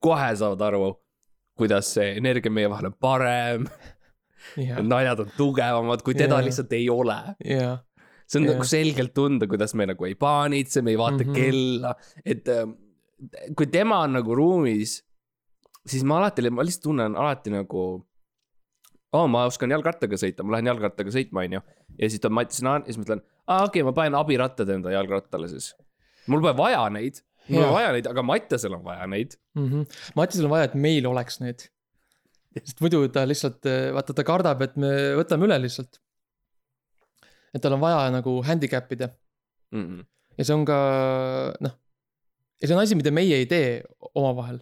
kohe saavad aru, kuidas see energia meie vahel on parem, ja, naljad on tugevamad, kui teda Jah. lihtsalt ei ole ja, see on Jah. nagu selgelt tunda, kuidas me nagu ei paanitse, me ei vaata mm Mhm. -hmm. kella, et ähm, kui tema on nagu ruumis, siis ma alati, ma lihtsalt tunnen alati nagu. oo, ma oskan jalgrattaga sõita, ma lähen jalgrattaga sõitma, onju. ja siis tuleb Mati Sõna ja siis mõtlen, aa okei okay,, ma panen abirattad enda jalgrattale siis. mul pole vaja neid, mul pole vaja neid, aga Mattiasel on vaja neid. mm. -hmm. Matisel on vaja, et meil oleks need. sest muidu ta lihtsalt, vaata ta kardab, et me võtame üle lihtsalt. et tal on vaja nagu handicap ida Mm -mm. ja see on ka noh. ja see on asi, mida meie ei tee omavahel.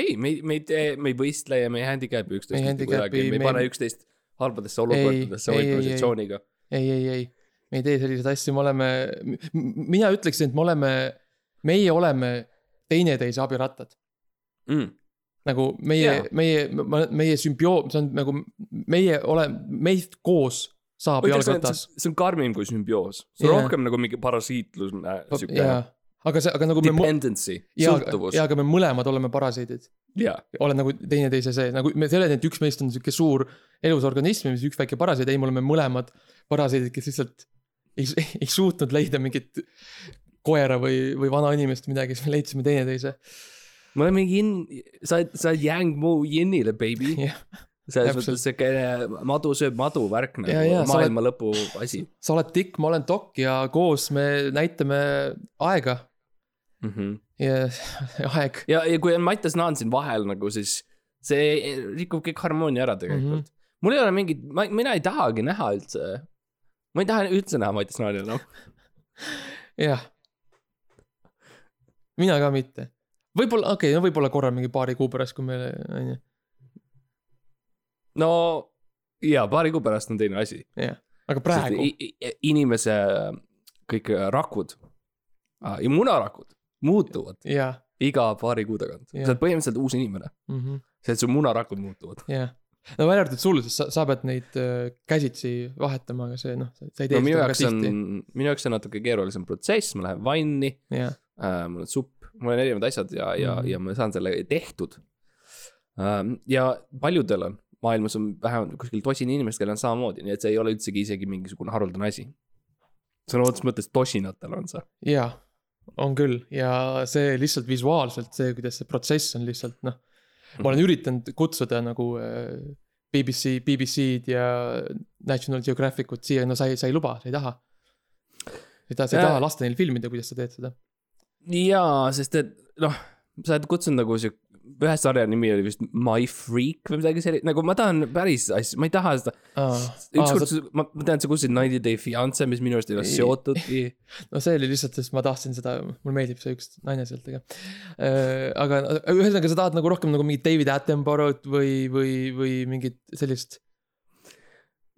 ei, me ei, me ei tee, me ei võistle ja me ei handicap'i üksteist mitte kuidagi, handicap'i, me ei me ei- pane üksteist halbadesse olukordadesse ei, ei, ei. ei, ei, me ei tee selliseid asju, me oleme, mina ütleksin, et me oleme, meie oleme teineteise abirattad. Mm. nagu meie Jaa., meie, meie sümbioom, see on nagu meie oleme, meist koos saab jalgratas. see on karmim kui sümbioos, see on Jaa. rohkem nagu mingi parasiitlus, siuke jaa, aga see, aga nagu me, dependency, sõltuvus, jaa, aga me mõlemad oleme parasiidid. jaa. olen nagu teineteise see, nagu me ei ole et üks meist on sihuke suur elus organism ja siis üks väike parasiit, ei, me oleme mõlemad parasiidid, kes lihtsalt ei, ei suutnud leida mingit koera või, või vanainimest, midagi, siis me leidsime teineteise. me oleme yin, sa oled, sa oled Yang Mu Yinile, baby. jah, selles mõttes siuke madu sööb madu värk nagu sa oled- maailma lõpu asi sa oled tikk, ma olen dokk ja koos me näitame aega mm. -hmm. ja aeg. ja, ja kui on Mattias Naan siin vahel nagu, siis see rikub kõik harmoonia ära tegelikult mm. -hmm. mul ei ole mingit, ma, mina ei tahagi näha üldse. ma ei taha üldse näha Mattias Naani enam. jah. mina ka mitte. võib-olla, okei okay,, no võib-olla korra mingi paari kuu pärast, kui me, on ju, no jaa, paari kuu pärast on teine asi. jah. aga praegu, inimese kõik rakud ja munarakud muutuvad jah, iga paari kuu tagant. Jah. sa oled põhimõtteliselt uus inimene, see, et su munarakud muutuvad. jah. no välja arvatud sul, sest sa, sa pead neid äh, käsitsi vahetama, aga see noh, sa ei tee no minu seda väga tihti., minu jaoks on natuke keerulisem protsess, ma lähen vanni jah, äh,, mul on supp, mul on erinevad asjad ja, ja Mhm. mm., ja ma saan selle tehtud ähm,. ja paljudel on, maailmas on vähemalt kuskil tosin inimest, kellel on samamoodi, nii et see ei ole üldsegi isegi mingisugune haruldane asi. sõna otseses mõttes tosinatel on see. jaa, on küll ja see lihtsalt visuaalselt see, kuidas see protsess on lihtsalt noh. ma olen üritanud kutsuda nagu äh, BBC, BBC-d ja National Geographic ut siia, no sa ei, sa ei luba, sa ei taha. sa ei taha, sa ei Äh. taha lasta neil filmida, kuidas sa teed seda. jaa, sest et noh, sa oled kutsunud nagu sihuke, ühe sarja nimi oli vist My Freak või midagi sellist, nagu ma tahan päris asja, ma ei taha seda. ükskord Sa..., ma, ma tean, sa kutsusid Ninety Day Fiance, mis minu arust ei ole Ei. seotudki. no see oli lihtsalt, sest ma tahtsin seda, mulle meeldib see üks naine sealt, aga äh,. aga ühesõnaga, sa tahad nagu rohkem nagu mingit David Attenborough't või, või, või mingit sellist.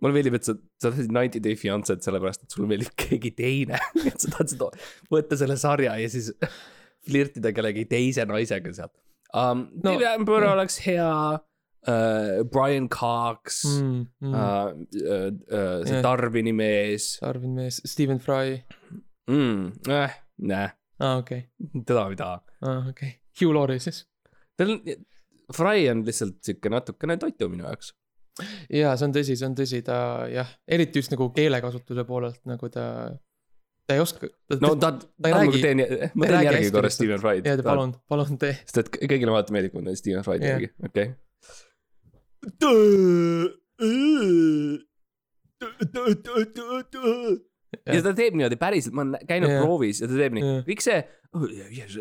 mulle meeldib, et sa, sa tahtsid Ninety Day Fiance't sellepärast, et sulle meeldib keegi teine. et sa tahad seda, võtta selle sarja ja siis flirtida kellegi teise naisega sealt um,. No, David Attenborough oleks hea uh,, Brian Cox mm, mm., mm. uh, uh, uh, see Jah. Darwini mees Arvin mees, Stephen Fry, mm,. Eh, näe, aa ah, okei okay., teda ei taha. aa ah, okei okay., Hugh Laurie siis. tal on, Fry on lihtsalt sihuke natukene toitu minu jaoks. jaa, see on tõsi, see on tõsi, ta jah, eriti just nagu keelekasutuse poolelt nagu ta, ta ei oska. no ta, ta ei räägi- teen, ma teen järgi korra. Steven Fried. jaa, palun, palun tee. sest et kõigile vaata meeldib, kui ma teen Steven Jah. järgi, okei. ja ta teeb niimoodi päriselt, ma olen käinud Jah. proovis ja ta teeb nii kõik see oh,. Yes,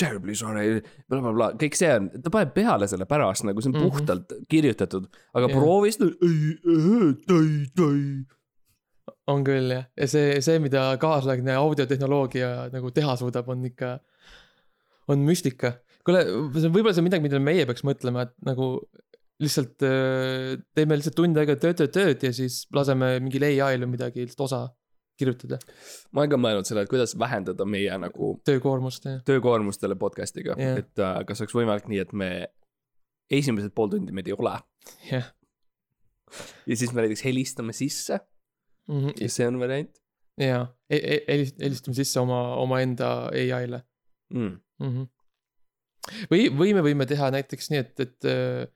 terribly sorry, blablabla, kõik see on, ta paneb peale selle pärast nagu see on Mhm. puhtalt kirjutatud, aga Jah. proovis ta, on küll jah, ja see, see, mida kaasaegne audiotehnoloogia nagu teha suudab, on ikka, on müstika. kuule, see on võib-olla see on midagi, millele meie peaks mõtlema, et nagu lihtsalt äh, teeme lihtsalt tund aega tööd, tööd, tööd ja siis laseme mingil ai-l või midagi lihtsalt osa kirjutada, ma olen ka mõelnud selle, et kuidas vähendada meie nagu töökoormust ja töökoormustele podcast'iga. Jah. et äh, kas oleks võimalik nii, et me esimesed pool tundi meid ei ole? Jah. Ja siis me näiteks helistame sisse mm -hmm. ja see on variant ja e- e- helist- helistame sisse oma, omaenda ai-le mm.. mm. -hmm. või, või me võime teha näiteks nii, et, et äh,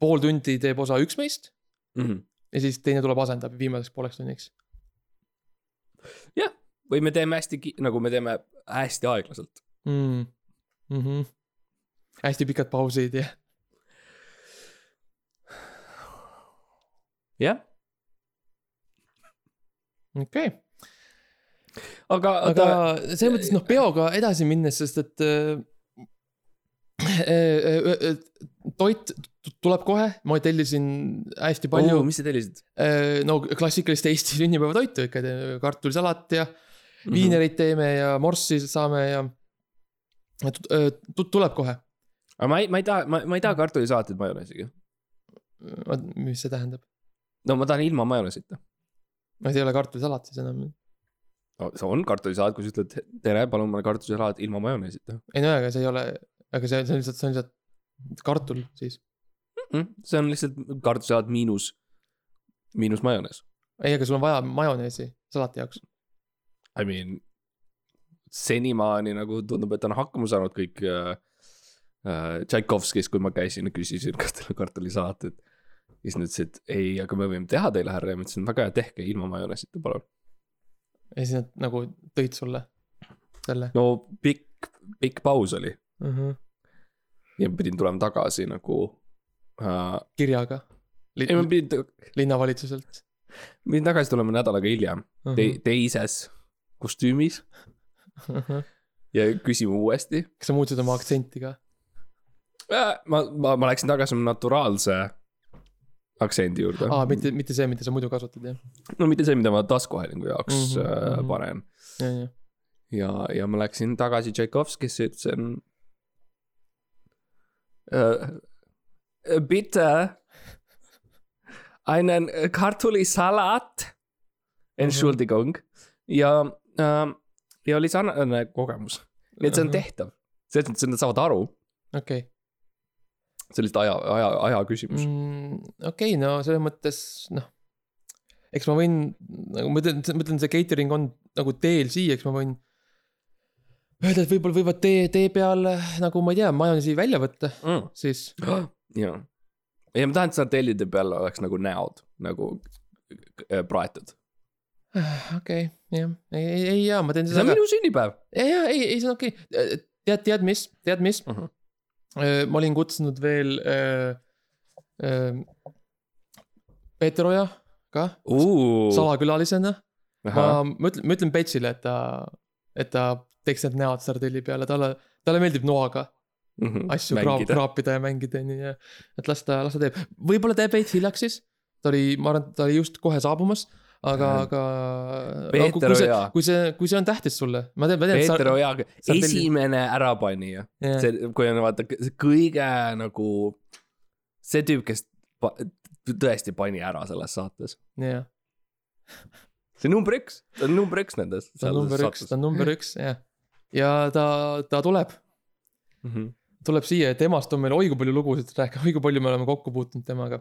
pool tundi teeb osa üks meist Mm -hmm. ja siis teine tuleb asendab viimaseks pooleks tunniks või me teeme hästi, nagu me teeme hästi aeglaselt mm.. Mm -hmm. hästi pikad pausid ja jah, okei okay., aga, aga aga selles mõttes noh, peoga edasi minnes, sest et äh, äh, äh, äh, toit tuleb kohe, ma tellisin hästi palju oh,, mis sa tellisid äh, no klassikalist Eesti sünnipäevatoitu ikka, kartulisalat ja mm -hmm. viinereid teeme ja morssi saame ja äh, tuleb kohe. aga ma ei, ma ei taha, ma, ma ei taha kartulisalatit majoneesiga. mis see tähendab? no ma tahan ilma majoneesita. No see ei ole kartulisalat siis enam. no see on kartulisalat, kui sa ütled tere, palun mulle kartulisalat ilma majoneesita ei no aga see ei ole, aga see, see on lihtsalt, see on lihtsalt kartul siis. mm,. see on lihtsalt kartulisalat miinus, miinus majonees. ei, aga sul on vaja majoneesi salati jaoks. I mean, senimaani nagu tundub, et on hakkama saanud kõik äh, äh, Tšaikovskis, kui ma käisin küsisin, kas teil on kartulisalatit. siis nad ütlesid, ei, aga me võime teha teile, härra, ja ma ütlesin, väga hea, tehke ilma majoneesita, palun. ja siis nad nagu tõid sulle selle no pikk, pikk paus oli uh. -huh. ja pidin tulema tagasi nagu äh,. kirjaga Li ei, ma pidin, linnavalitsuselt pidin tagasi tulema nädal aega hiljem uh. te, -huh. teises kostüümis Uh -huh. ja küsima uuesti kas sa muutsid oma aktsenti ka? äh,. ma, ma, ma läksin tagasi oma naturaalse aktsendi juurde aa, mitte, mitte see, mida sa muidu kasutad jah? no mitte see, mida ma taskuhäälingu jaoks mm Mhm, -hmm, mhm. panen ja, ja. ja, ja ma läksin tagasi Tšaikovskisse, ütlesin äh,. Bitte einen kartulisalat. Entschuldigung ja äh,, ja oli sarnane kogemus, nii et see on tehtav, selles mõttes, et nad saavad aru, okei, see on lihtsalt aja, aja, aja küsimus mm.. Okei, no selles mõttes noh. eks ma võin nagu ma ütlen, ma ütlen, see catering on nagu teel siia, eks ma võin. Öelda, et võib-olla võivad tee, tee peal nagu ma ei tea, majonesi välja võtta, Mm. siis jaa, ja ma tahan, et sardellide peal oleks nagu näod nagu äh, praetud. okei, jah, ei, ei, ei jaa, ma teen see seda on ka. minu sünnipäev ja, ja ei, ei see on okei, tead, tead mis, tead mis uh. -huh. Ma olin kutsunud veel äh, äh, Peeter Oja ka uh.. salakülalisena. ma, ma ütlen, ma ütlen Petsile, et ta, et ta teeks need näod sardelli peale, talle, talle meeldib noaga asju kraap, kraapida ja mängida, onju, ja et las ta, las ta teeb. võib-olla teeb veits hiljaks siis. ta oli, ma arvan, ta oli just kohe saabumas, aga, Äh, aga. Peeter kui see Oja., kui see, kui see on tähtis sulle, ma tean, ma tean. Peeter Oja, sardelli- esimene ärapanija, see. see, kui on vaata see kõige nagu, see tüüp, kes pa, tõesti pani ära selles saates. jah, see on number üks, ta on number üks nendes. ta on number üks, ta on number üks, jah. ja ta, ta tuleb, mm. -hmm. tuleb siia ja temast on meil oi kui palju lugusid rääkida, oi kui palju me oleme kokku puutunud temaga.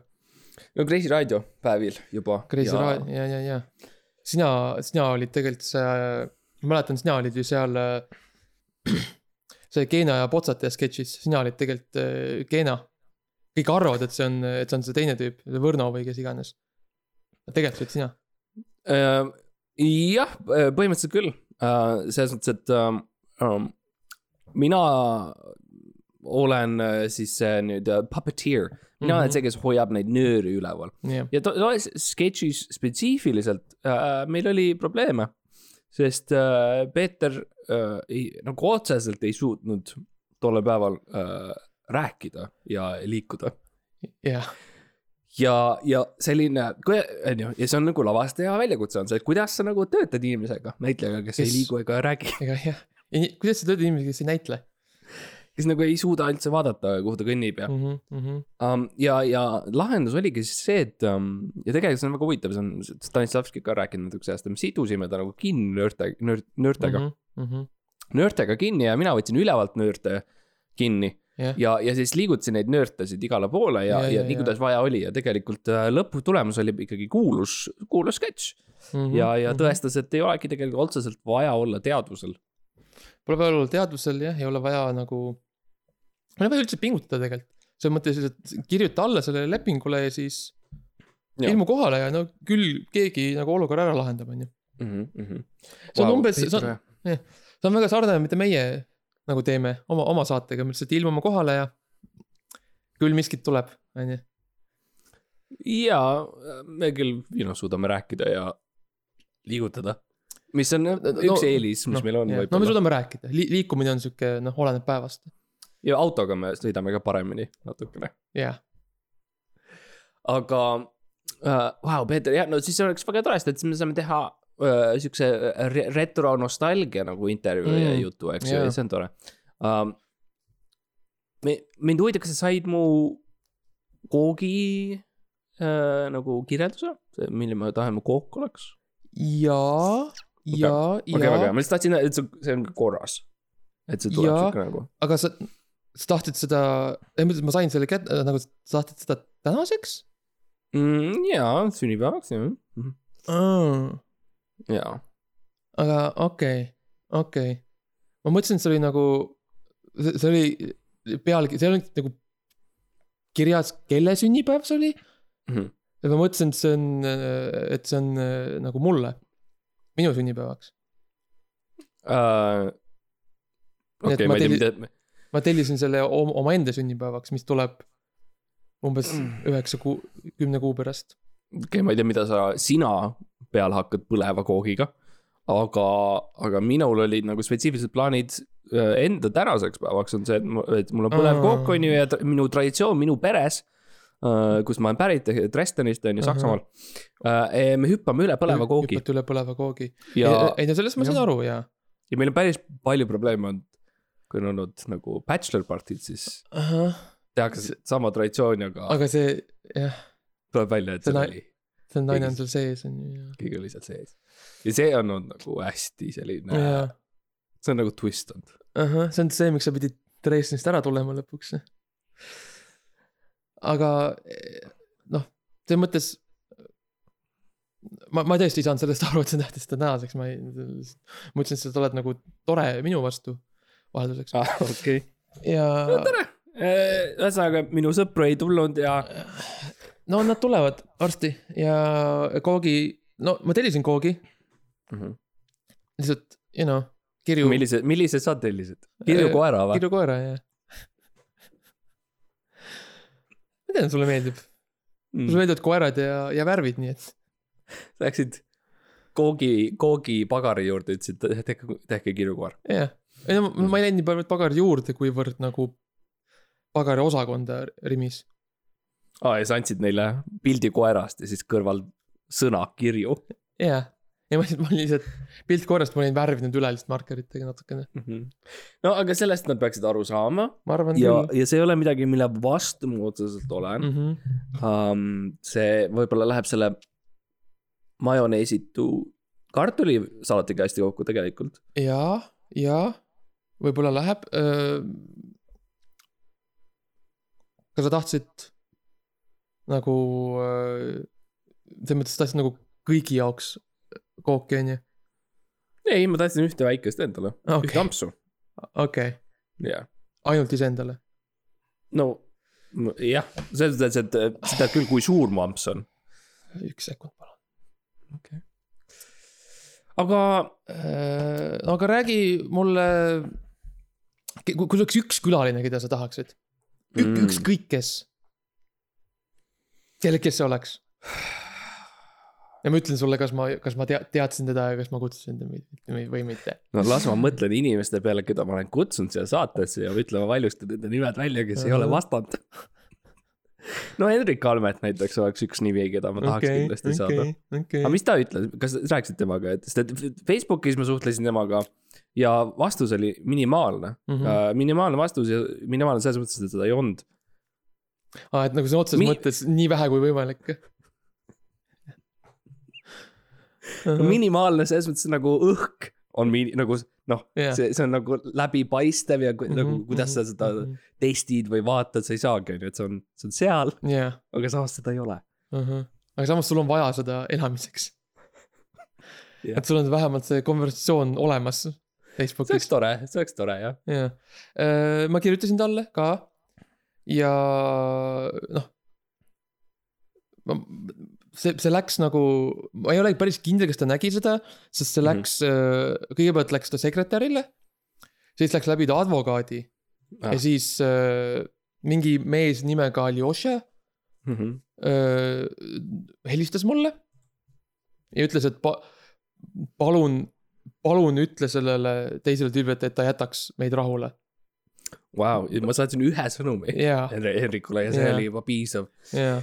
No Kreisi raadio päevil juba. Kreisi Raadio, ja, ja, ja. sina, sina olid tegelikult see, ma mäletan, sina olid ju seal äh, see Keena ja Potsataja sketšis, sina olid tegelikult äh, Keena. kõik arvavad, et see on, et see on see teine tüüp, Võrno või kes iganes. tegelikult olid sina. Äh, jah, põhimõtteliselt küll, selles mõttes, et ähm, ähm, mina olen äh, siis see nüüd äh, puppeteer, mina olen Mhm. see, kes hoiab neid nööri üleval. Jah, ja to- tolle sketšis spetsiifiliselt äh, meil oli probleeme, sest äh, Peeter äh, ei, nagu otseselt ei suutnud tollel päeval äh, rääkida ja liikuda. Jah, ja, ja selline, on ju, ja see on nagu lavastaja väljakutse on see, et kuidas sa nagu töötad inimesega, näitlejaga, kes, kes ei liigu ega räägi, ega jah. kuidas sa töötad inimesega, kes ei näitle kes nagu ei suuda üldse vaadata, kuhu ta kõnnib ja mm? -hmm, mm -hmm. um,. ja, ja lahendus oligi siis see, et um, ja tegelikult see on väga huvitav, see on Stanislavski ka rääkinud natukese ajast, me sidusime ta nagu kinni nöörte, nöör-, nöörtega mm, mm. -hmm. nöörtega kinni ja mina võtsin ülevalt nöörte kinni jah, ja, ja siis liigutasin neid nöörtesid igale poole ja, Ja, ja, ja, nii kuidas vaja oli ja tegelikult äh, lõputulemus oli ikkagi kuulus, kuulus sketš mm. Mhm, -hmm. ja, ja tõestas, et ei olegi tegelikult otseselt vaja olla teadvusel. Pole vaja olla teadvusel jah, ei ole vaja nagu, ei ole vaja üldse pingutada tegelikult. selles mõttes, et kirjuta alla sellele lepingule ja siis Jah. ilmu kohale ja no küll keegi nagu olukorra ära lahendab, on ju. mm. -hmm. see on umbes, see on, see on väga sarnane, mida meie nagu teeme oma, oma saatega, me lihtsalt ilmume kohale ja küll miskit tuleb, on ju. ja me küll, you know, suudame rääkida ja liigutada. mis on üks eelis, mis meil on no me suudame rääkida Li, liikumine on sihuke, noh, oleneb päevast, ja autoga me sõidame ka paremini natukene. jah. aga äh,, vau, Peeter, jah, no siis oleks väga tore, sest et siis me saame teha äh, siukse re retro nostalgia nagu intervjuu mm, ja jutu, eks ju jaa. yeah., see on tore um,. me, mind huvitab, kas sa said mu koogi äh, nagu kirjelduse, milline tahe mu kook oleks? ja, ja, okei okay,, väga hea, ma lihtsalt tahtsin, et see, on korras. et see tuleb Jaa. siuke nagu. aga sa, sa tahtsid seda, ma sain selle kätte, nagu sa tahtsid seda tänaseks mm,. jaa, sünnipäevaks jah mm.. mm.? jaa, aga okei okay,, okei okay.. ma mõtlesin, et see oli nagu, see oli pealgi, see oli nagu kirjas, kelle sünnipäev see oli. Mhm. ja ma mõtlesin, et see on, et see on äh, nagu mulle, minu sünnipäevaks. uh,. Et okei okay,, ma ei tea, mida, ma tellisin selle om- omaenda sünnipäevaks, mis tuleb umbes üheksa kuu, kümne kuu pärast. okei okay,, ma ei tea, mida sa, sina peale hakkad põleva koogiga. aga, aga minul olid nagu spetsiifilised plaanid äh, enda tänaseks päevaks on see, et mu- et mul on põlev kook on ju ja minu traditsioon minu peres. kus ma olen pärit Dresdenist on ju. Saksamaal. me hüppame üle põleva koogi hüppate üle põleva koogi. ja, ei no sellest ma jah. aru ja. ja meil on päris palju probleeme olnud. Kui on olnud nagu bachelor party'd, siis tehakse sama traditsiooni, aga aga see, jah, tuleb välja, et see see oli, see naine on seal sees on ju keegi oli seal sees. ja see on olnud nagu hästi selline jaa, see on nagu twist olnud. ahah, see on see, miks sa pidid Dresdenist ära tulema lõpuks. aga eh, noh, selles mõttes. ma, ma tõesti ei saanud sellest aru, et sa seda tänaseks, ma ei, ma ütlesin, et sa oled nagu tore minu vastu vahelduseks Ah, okei. ja tere. ühesõnaga, minu sõpru ei tulnud ja no nad tulevad varsti ja koogi, no ma tellisin koogi, lihtsalt, you know, kirju, millise, millise sa tellisid? kirju koera või? kirju koera ja. ma tean, sulle meeldib, Mm. sulle meeldivad koerad ja, ja värvid, nii et Läksid koogi, koogi pagari juurde, ütlesid tehke, tehke kirju koer. jah, ei no ma, ei läinud nii palju pagari juurde, kuivõrd nagu pagari osakonda Rimis. aa, ja sa andsid neile pildi koerast ja siis kõrval sõna kirju jah, ja ma lihtsalt, ma olin lihtsalt, pilt koerast ma olin värvinud üle lihtsalt markeritega natukene, mm. -hmm. no aga sellest nad peaksid aru saama ja, ja see ei ole midagi, mille vastu ma otseselt olen mm. -hmm. Um, see võib-olla läheb selle majoneesitu kartulisalatiga hästi kokku tegelikult. ja, ja võib-olla läheb. kas sa tahtsid nagu, selles mõttes tahtsid nagu kõigi jaoks kooki, onju? ei, ma tahtsin ühte väikest endale okay., ühte okei, ampsu, okei, jah. ainult iseendale. no jah, selles mõttes, et äh, sa tead küll, kui suur mu amps on. üks sekund, palun. okei okay.. aga no aga räägi mulle, kui, sul oleks üks külaline, keda sa tahaksid, Mm. ükskõik kes. kelle, kes see oleks? ja ma ütlen sulle, kas ma, kas ma tea-, teadsin teda ja kas ma kutsusin ta või, mitte. no las ma mõtlen inimeste peale, keda ma olen kutsunud siia saatesse ja ütlema valjusti nende nimed välja, kes ei ole vastanud. no Hendrik Almet näiteks oleks üks nimi, keda ma tahaks okay, kindlasti okay. saada. okei aga, mis ta ütles, kas rääkisid temaga, et sest et Facebookis ma suhtlesin temaga ja vastus oli minimaalne mm. Mhm. -hmm. minimaalne vastus ja minimaalne selles mõttes, et seda ei olnud. aa, et nagu sõna otseses Mi- mõttes nii vähe kui võimalik. no minimaalne selles mõttes nagu õhk on mi- nagu noh Jah. see, see on nagu läbipaistev ja Mhm, nagu kuidas sa seda testid või vaatad, sa ei saagi, on ju, et see on, see on seal, jah, aga samas seda ei ole. aga samas sul on vaja seda elamiseks. Jah. et sul on vähemalt see konversatsioon olemas see Facebookis oleks. tore, see oleks tore jah. jah, ma kirjutasin talle ka ja noh. see, see läks nagu, ma ei ole päris kindel, kas ta nägi seda, sest see Mhm. läks mm, -hmm. kõigepealt läks ta sekretärile. siis läks läbi ta advokaadi Ah. ja siis äh, mingi mees nimega Aljoša Mhm. äh, helistas mulle ja ütles, et pa, palun, palun ütle sellele teisele tüübile, et ta jätaks meid rahule. Vau, ma saatsin ühe sõnumi ja, Henri- Henrikule ja see Jaa. oli juba piisav. ja,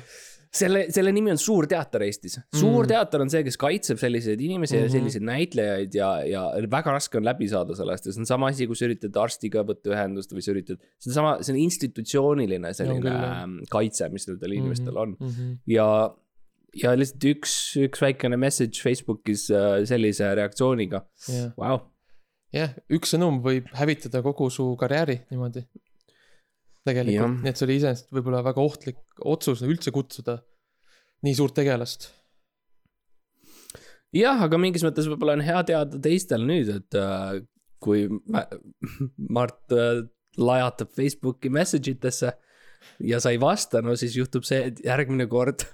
selle, selle nimi on Suur Teater Eestis. suur Mm. teater on see, kes kaitseb selliseid inimesi mm Mhm. -hmm. ja selliseid näitlejaid ja, ja väga raske on läbi saada sellest ja see on sama asi, kui sa üritad arstiga võtta ühendust või sa üritad, see on sama, see on institutsiooniline selline ähm, kaitse, mis nendel inimestel on mm. -hmm. ja, ja lihtsalt üks, üks väikene message Facebookis äh, sellise reaktsiooniga, jah, vau. jah, üks sõnum võib hävitada kogu su karjääri niimoodi. Tegelikult, nii et see oli iseenesest võib-olla väga ohtlik otsus üldse kutsuda nii suurt tegelast. jah, aga mingis mõttes võib-olla on hea teada teistel nüüd, et äh, kui mä- Mart äh, lajatab Facebooki message itesse ja sa ei vasta, no siis juhtub see, et järgmine kord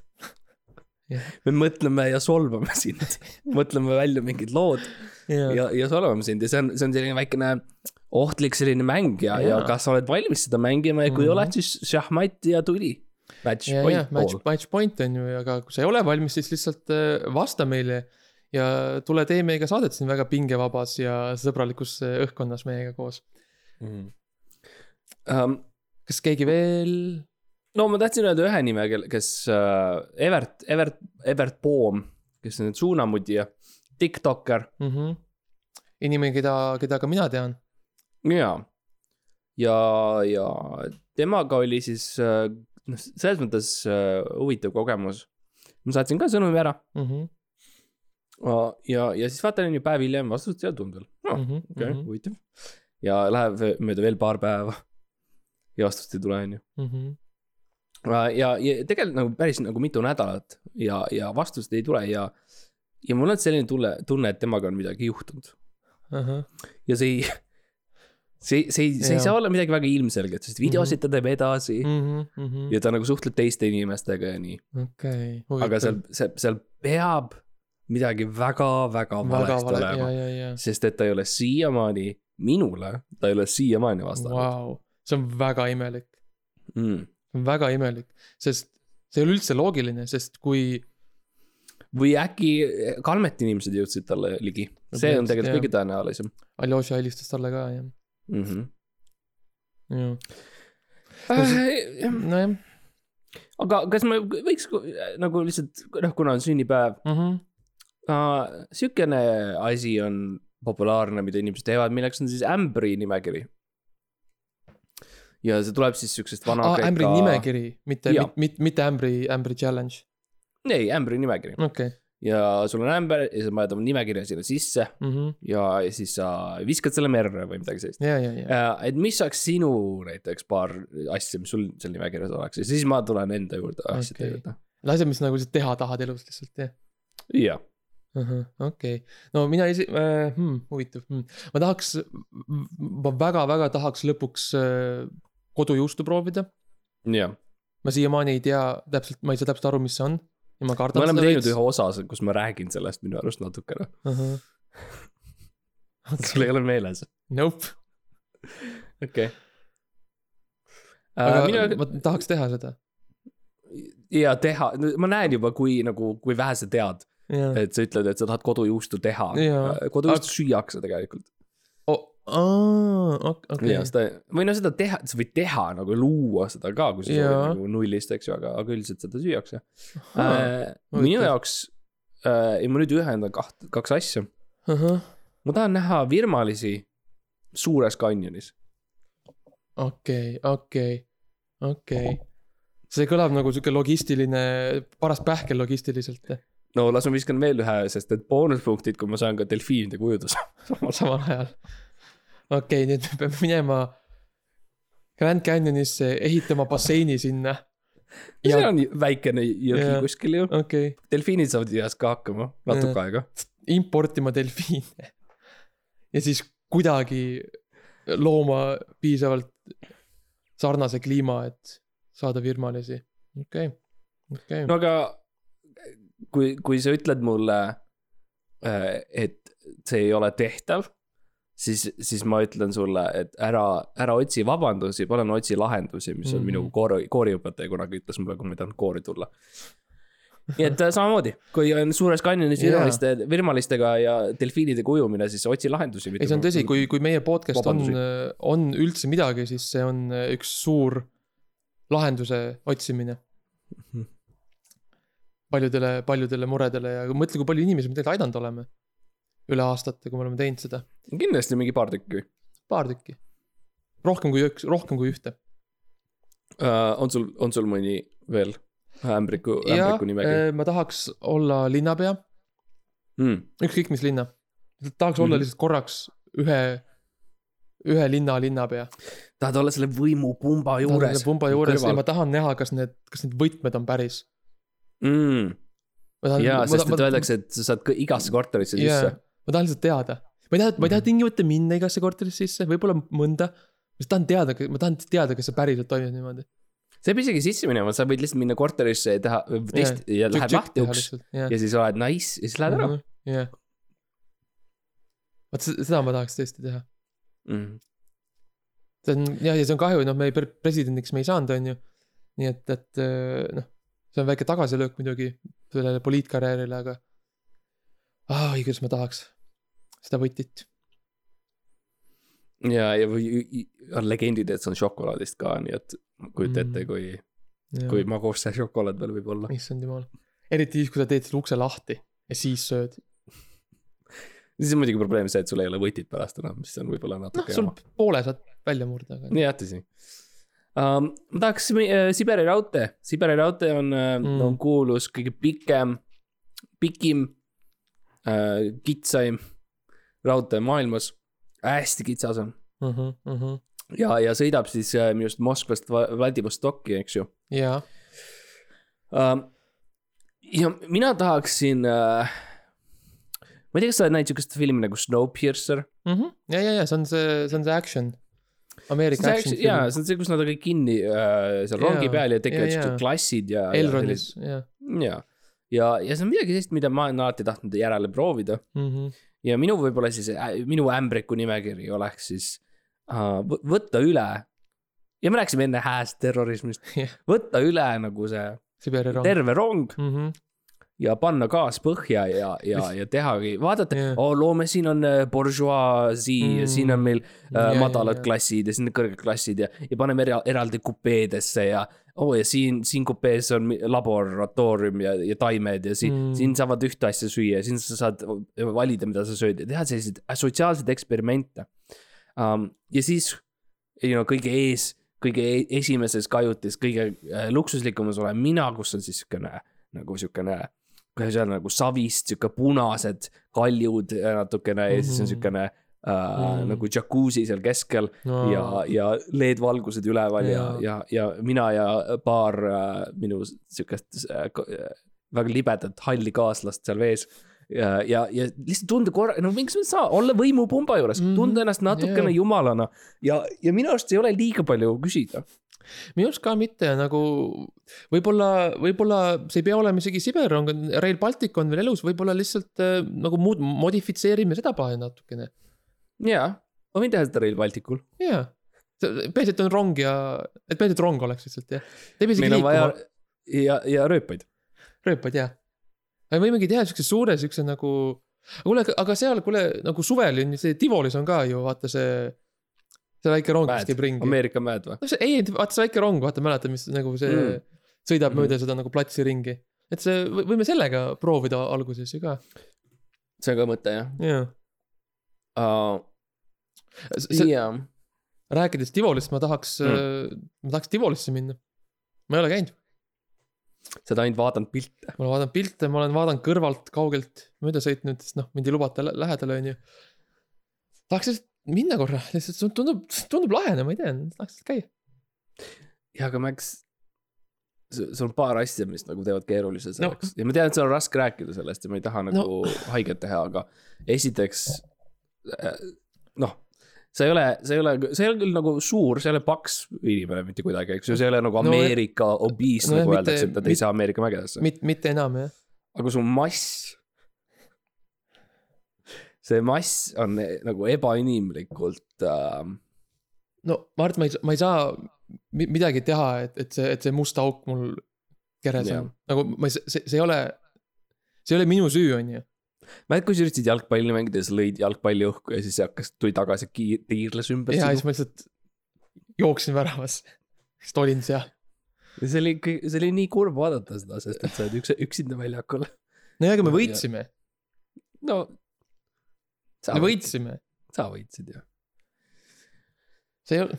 Jah. me mõtleme ja solvame sind, mõtleme välja mingid lood ja, ja, ja solvame sind ja see on, see on selline väikene ohtlik selline mäng ja, ja Jaa. kas sa oled valmis seda mängima ja kui Mhm. oled, siis šahmat ja tuli. Match ja, ja match point,, match point on ju, aga kui sa ei ole valmis, siis lihtsalt äh, vasta meile ja tule tee meiega saadet siin väga pingevabas ja sõbralikus äh, õhkkonnas meiega koos. um,. kas keegi veel? No ma tahtsin öelda ühe nime, kes äh, Evert, Evert, Evert Poom, kes on suunamudija, tiktokker mm. -hmm. inimene, keda, keda ka mina tean. ja, ja, ja temaga oli siis äh, noh, selles mõttes äh, huvitav kogemus. ma saatsin ka sõnumi ära Mm -hmm. ja, ja siis vaatan, ju päev hiljem vastust ei tulnud veel. Mm -hmm. okei, huvitav. ja läheb mööda veel paar päeva ja vastust ei tule, on ju. Mm -hmm. ja, ja tegelikult nagu päris nagu mitu nädalat ja, ja vastust ei tule ja, ja mul on selline tunne, tunne, et temaga on midagi juhtunud uh. -huh. ja see ei, see, see ei, see ei Jaa. saa olla midagi väga ilmselget, sest videosid ta teeb edasi mm mm. -hmm. -hmm. ja ta nagu suhtleb teiste inimestega ja nii, okei, aga seal, seal, seal peab midagi väga-väga väga valesti vale, olema ja, ja, ja. sest et ta ei ole siiamaani, minule, ta ei ole siiamaani vastanud Vau, see on väga imelik, mm.. Väga imelik, sest see ei ole üldse loogiline, sest kui või äkki Kalmeti inimesed jõudsid talle ligi, see on tegelikult kõige tõenäolisem Aljoša helistas talle ka, jah, mm. -hmm. jah. Äh, nojah aga kas me võiks nagu lihtsalt, noh, kuna on sünnipäev mm -hmm. uh,, sihukene asi on populaarne, mida inimesed teevad, milleks on siis ämbri nimekiri. Ja see tuleb siis siuksest vana ah,. ämbri nimekiri, mitte, mitte, mitte ämbri, ämbri challenge, ei, ämbri nimekiri okei okay. ja sul on ämber ja sa paned oma nimekirja sinna sisse mm. -hmm. ja, siis sa viskad selle merre või midagi sellist. ja, et mis oleks sinu näiteks paar asja, mis sul seal nimekirjas oleks ja siis ma tulen enda juurde asjade Okei. juurde. asjad, mis nagu lihtsalt teha tahad elus lihtsalt, jah. jah, okei, no mina esi- äh,, hmm, huvitav hmm., ma tahaks, ma väga-väga tahaks lõpuks äh, kodujuustu proovida. jah. ma siiamaani ei tea täpselt, ma ei saa täpselt aru, mis see on ja ma me kardan oleme teinud ühe osa, kus ma räägin sellest minu arust natukene. ühe. sul ei ole meeles? Nope, okei. aga mina ma tahaks teha seda. ja teha, ma näen juba, kui nagu, kui vähe sa tead, jah. et sa ütled, et sa tahad kodujuustu teha kodujuustu süüakse tegelikult. Okei ja, seda, või no seda teha, sa võid teha nagu luua seda ka, kui sa soovid nagu nullist, eks ju, aga, aga üldiselt seda süüakse. huvitav. minu jaoks äh,, ja ma nüüd ühendan kaht, kaks asja. ma tahan näha virmalisi suures kanjonis. okei, okei, okei. see kõlab nagu sihuke logistiline, paras pähkel logistiliselt no las ma viskan veel ühe, sest et boonuspunktid, kui ma saan ka delfiinide kujutuse. samal ajal. okei, nüüd me peame minema Grand Canyonisse, ehitama basseini sinna. see ja on väikene jõgi Jaa. kuskil ju. okay., delfiinid saavad jääs ka hakkama, natuke Jaa. aega. importima delfiine. ja siis kuidagi looma piisavalt sarnase kliima, et saada virmalisi. okei okay., okei no aga kui, kui sa ütled mulle, et see ei ole tehtav, siis, siis ma ütlen sulle, et ära, ära otsi vabandusi, palun otsi lahendusi, mis on mm Mhm. -hmm. minu koori, kooriõpetaja kunagi ütles mulle, kui ma ei tahtnud koori tulla. nii et äh, samamoodi, kui on suures kanjonis virmaliste, virmalistega ja delfiinidega ujumine, siis otsi lahendusi. ei, see on tõsi, kui, kui meie podcast on Vabandusi., on üldse midagi, siis see on äh, üks suur lahenduse otsimine Mhm. paljudele, paljudele muredele ja mõtle, kui palju inimesi me tegelikult aidanud oleme üle aastate, kui me oleme teinud seda, kindlasti mingi paar tükki paar tükki. rohkem kui üks, rohkem kui ühte. uh,. on sul, on sul mõni veel ämbriku, ämbriku nimekiri äh, ma tahaks olla linnapea, mm.? ükskõik mis linna. tahaks olla Mhm. lihtsalt korraks ühe, ühe linna linnapea. tahad olla selle võimupumba juures? pumba juures ja ma tahan näha, kas need, kas need võtmed on päris. mm.. jaa, sest et öeldakse, et sa saad igasse korterisse sisse., ma tahan lihtsalt teada. ma ei taha, ma ei taha tingimata minna igasse korterisse sisse, võib-olla mõnda. ma tahan teada, ma tahan teada, kas see päriselt toimib niimoodi. sa ei pea isegi sisse minema, sa võid lihtsalt minna korterisse ja teha test ja läheb lahti uks jah. ja siis oled nice ja siis lähed ära. jah. vot se- seda ma tahaks tõesti teha. Mm. see on jah, ja see on kahju, noh, me ei- presidendiks me ei saanud, on ju. nii et, et äh, noh, see on väike tagasilöök muidugi sellele poliitkarjäärile, aga. ah, oi, kuidas ma tahaks seda võtit. ja, ja või on legendid, et see on šokolaadist ka, nii et kujuta ette, kui, kui magus see šokolaad veel võib olla. issand jumal. eriti siis, kui sa teed selle ukse lahti ja siis sööd. siis on muidugi probleem see, et sul ei ole võtit pärast enam, mis on võib-olla noh, natuke sul jama. poole saad välja murda, aga. jah, tõsi um,. ma tahaks äh, Siberi raudtee, Siberi raudtee on mm., Mm. on kuulus kõige pikem, pikim äh,, kitsaim raudtee maailmas. hästi kitsas on Mhm, mhm. ja, ja sõidab siis äh, minu arust Moskvast Va- Vladivostoki, eks ju jaa, um,. ja mina tahaksin äh,, ma ei tea, kas sa oled näinud siukest filmi nagu Snowpiercer? Mhm. ja, ja, ja see on see, see on see action. Ameerika action jaa, film. see on see, kus nad on kõik kinni äh, seal rongi Jaa, peal ja tekivad jaa, siuksed jaa. klassid ja. Elronis, jah. ja, ja, ja see on midagi sellist, mida ma olen alati tahtnud järele proovida Mhm. ja minu võib-olla siis äh, minu ämbriku nimekiri oleks siis uh, võtta üle. ja me rääkisime enne hääst terrorismist Jah. võtta üle nagu see Siberi rong. terve rong Mhm. ja panna gaas põhja ja, ja, ja tehagi, vaadata yeah., oh loome, siin on äh, bourgeoisie mm. ja siin on meil äh, ja, madalad ja. klassid ja siin on kõrged klassid ja, ja paneme era, eraldi kupeedesse ja oo oh, ja siin, siin kupees on laboratoorium ja, ja taimed ja siin Mm. mm., siin saavad ühte asja süüa ja siin sa saad valida, mida sa sööd ja teha selliseid sotsiaalseid eksperimente um,. ja siis, you know, kõige ees, kõige e- esimeses kajutis, kõige äh, luksuslikumas olen mina, kus on siis siukene nagu siukene kuidas öelda nagu savist sihuke punased kaljud ja natukene ja siis on Mhm. siukene äh, Mhm. nagu džakuusi seal keskel No. ja, ja LED-valgused üleval ja, Jaa. ja, ja mina ja paar äh, minu siukest äh, äh, väga libedat halli kaaslast seal vees. ja, ja, ja lihtsalt tunda korra, no mingi saa olla võimupumba juures mm. -hmm. tunda ennast natukene yeah. jumalana ja, ja minu arust ei ole liiga palju küsida. minu arust ka mitte nagu võib-olla, võib-olla see ei pea olema isegi Siberrong, Rail Baltic on veel elus, võib-olla lihtsalt äh, nagu muud modifitseerime seda plaani natukene. jaa, ma võin teha seda Rail Balticul. jaa, peaasi, et on rong ja, et peaasi, et rong oleks lihtsalt jah. meil on vaja ja, ja rööpaid. rööpaid jah. aga võimegi teha siukse suure siukse nagu, kuule, aga seal, kuule nagu suvel on see Tivolis on ka ju vaata see, see väike rong, mis käib ringi. Ameerika mäed või? no see, ei, vaata see väike rong, vaata mäletad, mis nagu see mm. Mm. sõidab Mhm. mööda seda nagu platsi ringi. et see, võime sellega proovida alguses ju ka, see on ka mõte jah jaa. uh,. See- jaa, rääkides Tivolist, ma tahaks mm., ma tahaks Tivolisse minna. ma ei ole käinud, sa oled ainult vaadanud pilte. ma olen vaadanud pilte, ma olen vaadanud kõrvalt, kaugelt mööda sõitnud, sest noh, mind ei lubata lä- lähedale, onju. tahaks lihtsalt minna korra, lihtsalt tundub, tundub lahena, ma ei tea, tahaks lihtsalt käia. ja aga Max, sul on paar asja, mis nagu teevad keerulise selleks no. ja ma tean, et sul on raske rääkida sellest ja ma ei taha nagu no. haiget teha, aga esiteks äh, noh, sa ei ole, sa ei ole, sa ei ole küll nagu suur, sa ei ole paks inimene mitte kuidagi, eks ju, sa ei ole nagu No, Ameerika no, obiis nojah, nagu öeldakse, et nad ei saa Ameerika mägedesse. mitte, mitte enam jah. aga su mass, see mass on eh, nagu ebainimlikult äh,. no ma arvan, et ma ei, ma ei saa mi- midagi teha, et, et see, et see must auk mul keres on. nagu ma ei, see, see ei ole, see ei ole minu süü, on ju. mäletad, kui sa üritasid jalgpalli mängida ja sa lõid jalgpalli õhku ja siis see hakkas, tuli tagasi, tiirles ümber ja siis ma lihtsalt jooksin väravasse. siis olin seal. ja see oli, see oli nii kurb vaadata seda, sest et sa oled üks, üksinda väljakul. no ja, aga me Ja- võitsime, no. me, võitsime, sa võitsid ju. see ei ole.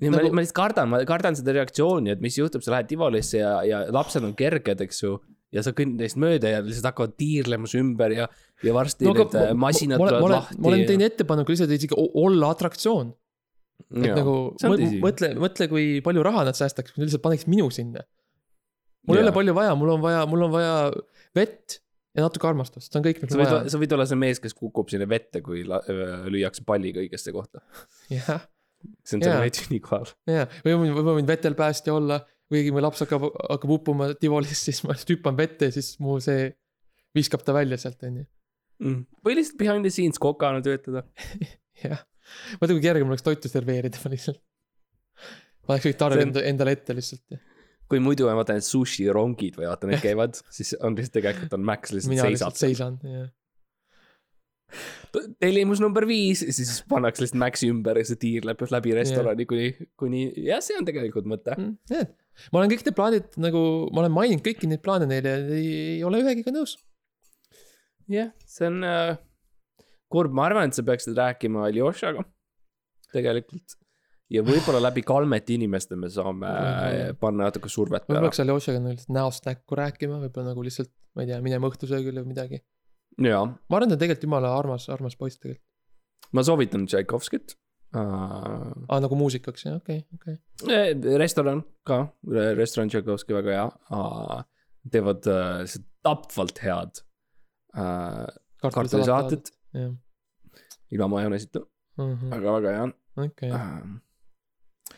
ja ma, ma lihtsalt kardan, ma kardan seda reaktsiooni, et mis juhtub, sa lähed Tivolisse ja, ja lapsed on kerged, eks ju. Ja sa kõnnid neist mööda ja lihtsalt hakkavad tiirlemas ümber ja, ja varsti no need äh, masinad ma, ma, tulevad ma, lahti. ma olen teinud ettepaneku lihtsalt isegi olla atraktsioon. et nagu mõ- tõsi. mõtle, mõtle, kui palju raha nad säästaks, kui nad lihtsalt paneks minu sinna. mul ei Jaa. ole palju vaja, mul on vaja, mul on vaja vett ja natuke armastust, see on kõik, mis sa vaja, sa võid olla see mees, kes kukub sinna vette, kui lüüakse palliga õigesse kohta. jah, see on selle veits ünikohal. ja, või ma võin, või ma võin vetel päästja olla, kuigi mu laps hakkab, hakkab upuma Tivolis, siis ma lihtsalt hüppan vette ja siis mu see viskab ta välja sealt, on ju. Mm. või lihtsalt behind the scenes kokana töötada. jah, mõtle, kui kerge mul oleks toitu serveerida ma lihtsalt. paneks kõik tarvi See on- enda, endale ette lihtsalt. kui muidu on vaata need sushi rongid või vaata need käivad, siis on lihtsalt tegelikult on Max lihtsalt mina seisab lihtsalt. seisan, jah. tellimus number viis, siis pannakse lihtsalt Maxi ümber ja see tiirleb läbi restorani kuni, kuni, jah, see on tegelikult mõte. näed, ma olen kõik need plaanid nagu, ma olen maininud kõiki neid plaane neile ja ei, ei ole ühegiga nõus. jah, see on äh, kurb, ma arvan, et sa peaksid rääkima Aljošaga tegelikult. ja võib-olla läbi Kalmeti inimeste me saame äh, Võib-olla. panna natuke survet võib-olla peale. peaks Aljošaga nagu lihtsalt näost näkku rääkima, võib-olla nagu lihtsalt, ma ei tea, minema õhtusöögile või midagi. ma arvan, ta on tegelikult jumala armas, armas poiss tegelikult. ma soovitan Tšaikovskit. aa, nagu muusikaks, jah, okei, okei. restoran ka, restoran Tšaikovski väga hea. Teevad lihtsalt tapvalt head kartulisaated. Jah, ilma majoneesita, aga väga hea okei, uh,.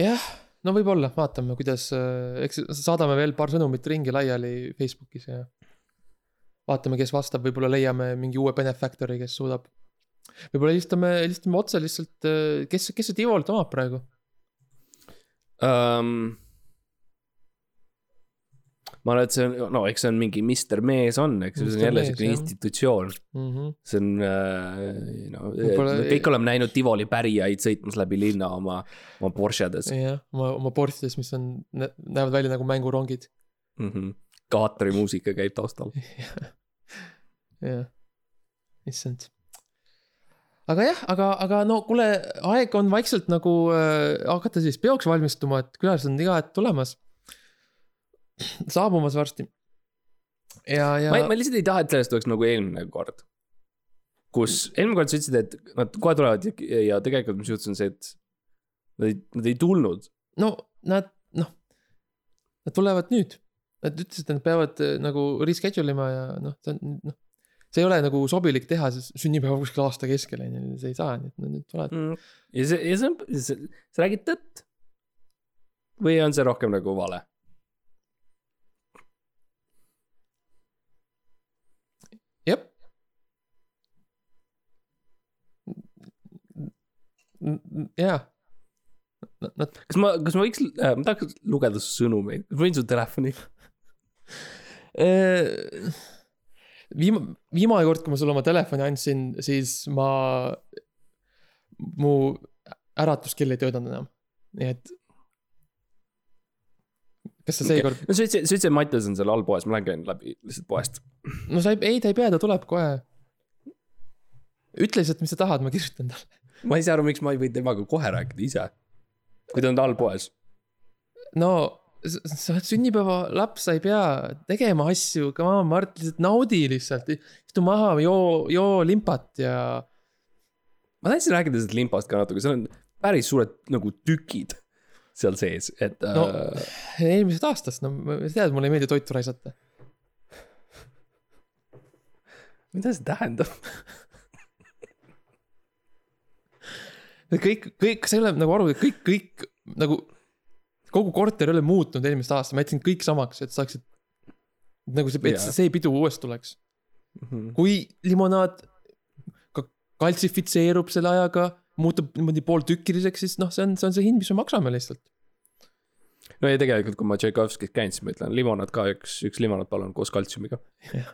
jah, no võib-olla, vaatame, kuidas, eks saadame veel paar sõnumit ringi laiali Facebookis ja vaatame, kes vastab, võib-olla leiame mingi uue benefactor'i, kes suudab. Võib-olla helistame, helistame otse lihtsalt, kes, kes see Tivolt omab praegu? um,. ma arvan, et see on, no eks see on mingi Mister Mees on, eks see on jälle Mees, siuke jah. institutsioon. Mm -hmm. see on uh,, no Võib-olla- kõik oleme näinud Tivoli pärijaid sõitmas läbi linna oma, oma Porschedes jah, oma, oma Porschedes, mis on, näevad välja nagu mängurongid. mm. -hmm. Kaatori muusika käib taustal. jah, issand. Aga jah, aga, aga no kuule, aeg on vaikselt nagu äh, hakata siis peoks valmistuma, et külalised on iga hetk tulemas. saabumas varsti. ja, ja ma, lihtsalt ei taha, et sellest oleks nagu eelmine kord. kus eelmine kord sa ütlesid, et nad kohe tulevad ja, ja tegelikult, mis juhtus, on see, et nad ei, nad ei tulnud. no nad, noh, nad tulevad nüüd. Nad ütlesid, et nad peavad äh, nagu reschedule ima ja noh, see on, noh. See ei ole nagu sobilik teha, sest sünnipäev kuskil aasta keskel on ju, see ei saa, nii et nad nüüd tulevad. Mm. ja see, ja see on, sa räägid tõtt. või on see rohkem nagu vale? jep. jaa. Nad, kas ma, kas ma võiks äh,, ma tahaks lugeda su sõnumeid, võin su telefoni. viima-, viimane kord, kui ma sulle oma telefoni andsin, siis ma, mu äratuskell ei töötanud enam, nii et. kas sa seekord okay., no sa ütlesid, sa ütlesid, et Mattias on seal all poes, ma lähen käin läbi lihtsalt poest. no sa ei, ei, ta ei pea, ta tuleb kohe. ütle lihtsalt, mis sa tahad, ma kirjutan talle. ma ei saa aru, miks ma ei või temaga kohe rääkida ise. kui ta on all poes. no sa oled sünnipäevalaps, sa ei pea tegema asju, come on, Mart, lihtsalt naudi lihtsalt, istu maha, joo, joo limpat ja ma tahtsin rääkida sellest limpast ka natuke, seal on päris suured nagu tükid seal sees, et No. no.. eelmisest aastast, no tead, mulle ei meeldi toitu raisata. mida see tähendab? kõik, kõik, sa ei ole nagu aru, kõik, kõik nagu kogu korter ei ole muutunud eelmist aastat, ma jätsin kõik samaks, et saaksid. nagu see, et Jaa. see pidu uuesti tuleks. Mhm. kui limonaad ka kaltsifitseerub selle ajaga, muutub niimoodi pooltükkiliseks, siis noh, see on, see on see hind, mis me maksame lihtsalt. no ja tegelikult, kui ma Tšaikovskis käin, siis ma ütlen limonaad ka üks, üks limonaad palun koos kaltsiumiga. jah,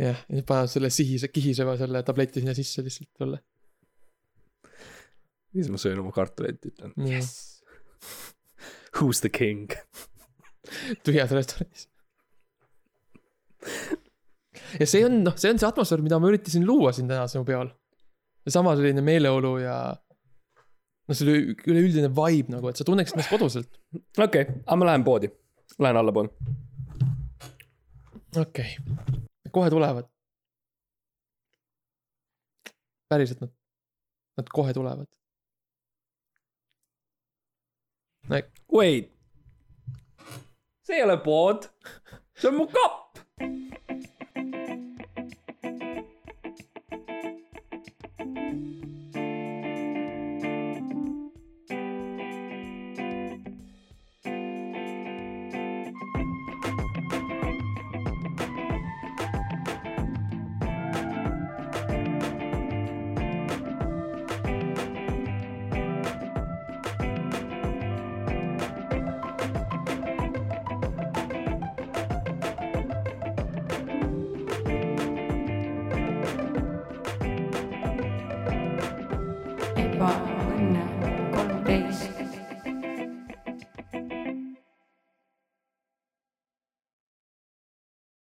ja nüüd panevad selle sihise, kihiseva selle tableti sinna sisse lihtsalt ja siis ma söön oma kartuleid, ütlen yes. Who's the king? tühjas restoranis. ja see on, noh, see on see atmosfäär, mida ma üritasin luua siin täna sinu peol. seesama selline meeleolu ja noh, see üle- üleüldine vibe nagu, et sa tunneksid ennast koduselt. okei okay,, aga ma lähen poodi. Lähen allapoole. okei okay., kohe tulevad. päriselt nad, nad kohe tulevad. Wait. see ei ole pood. see on mu kapp.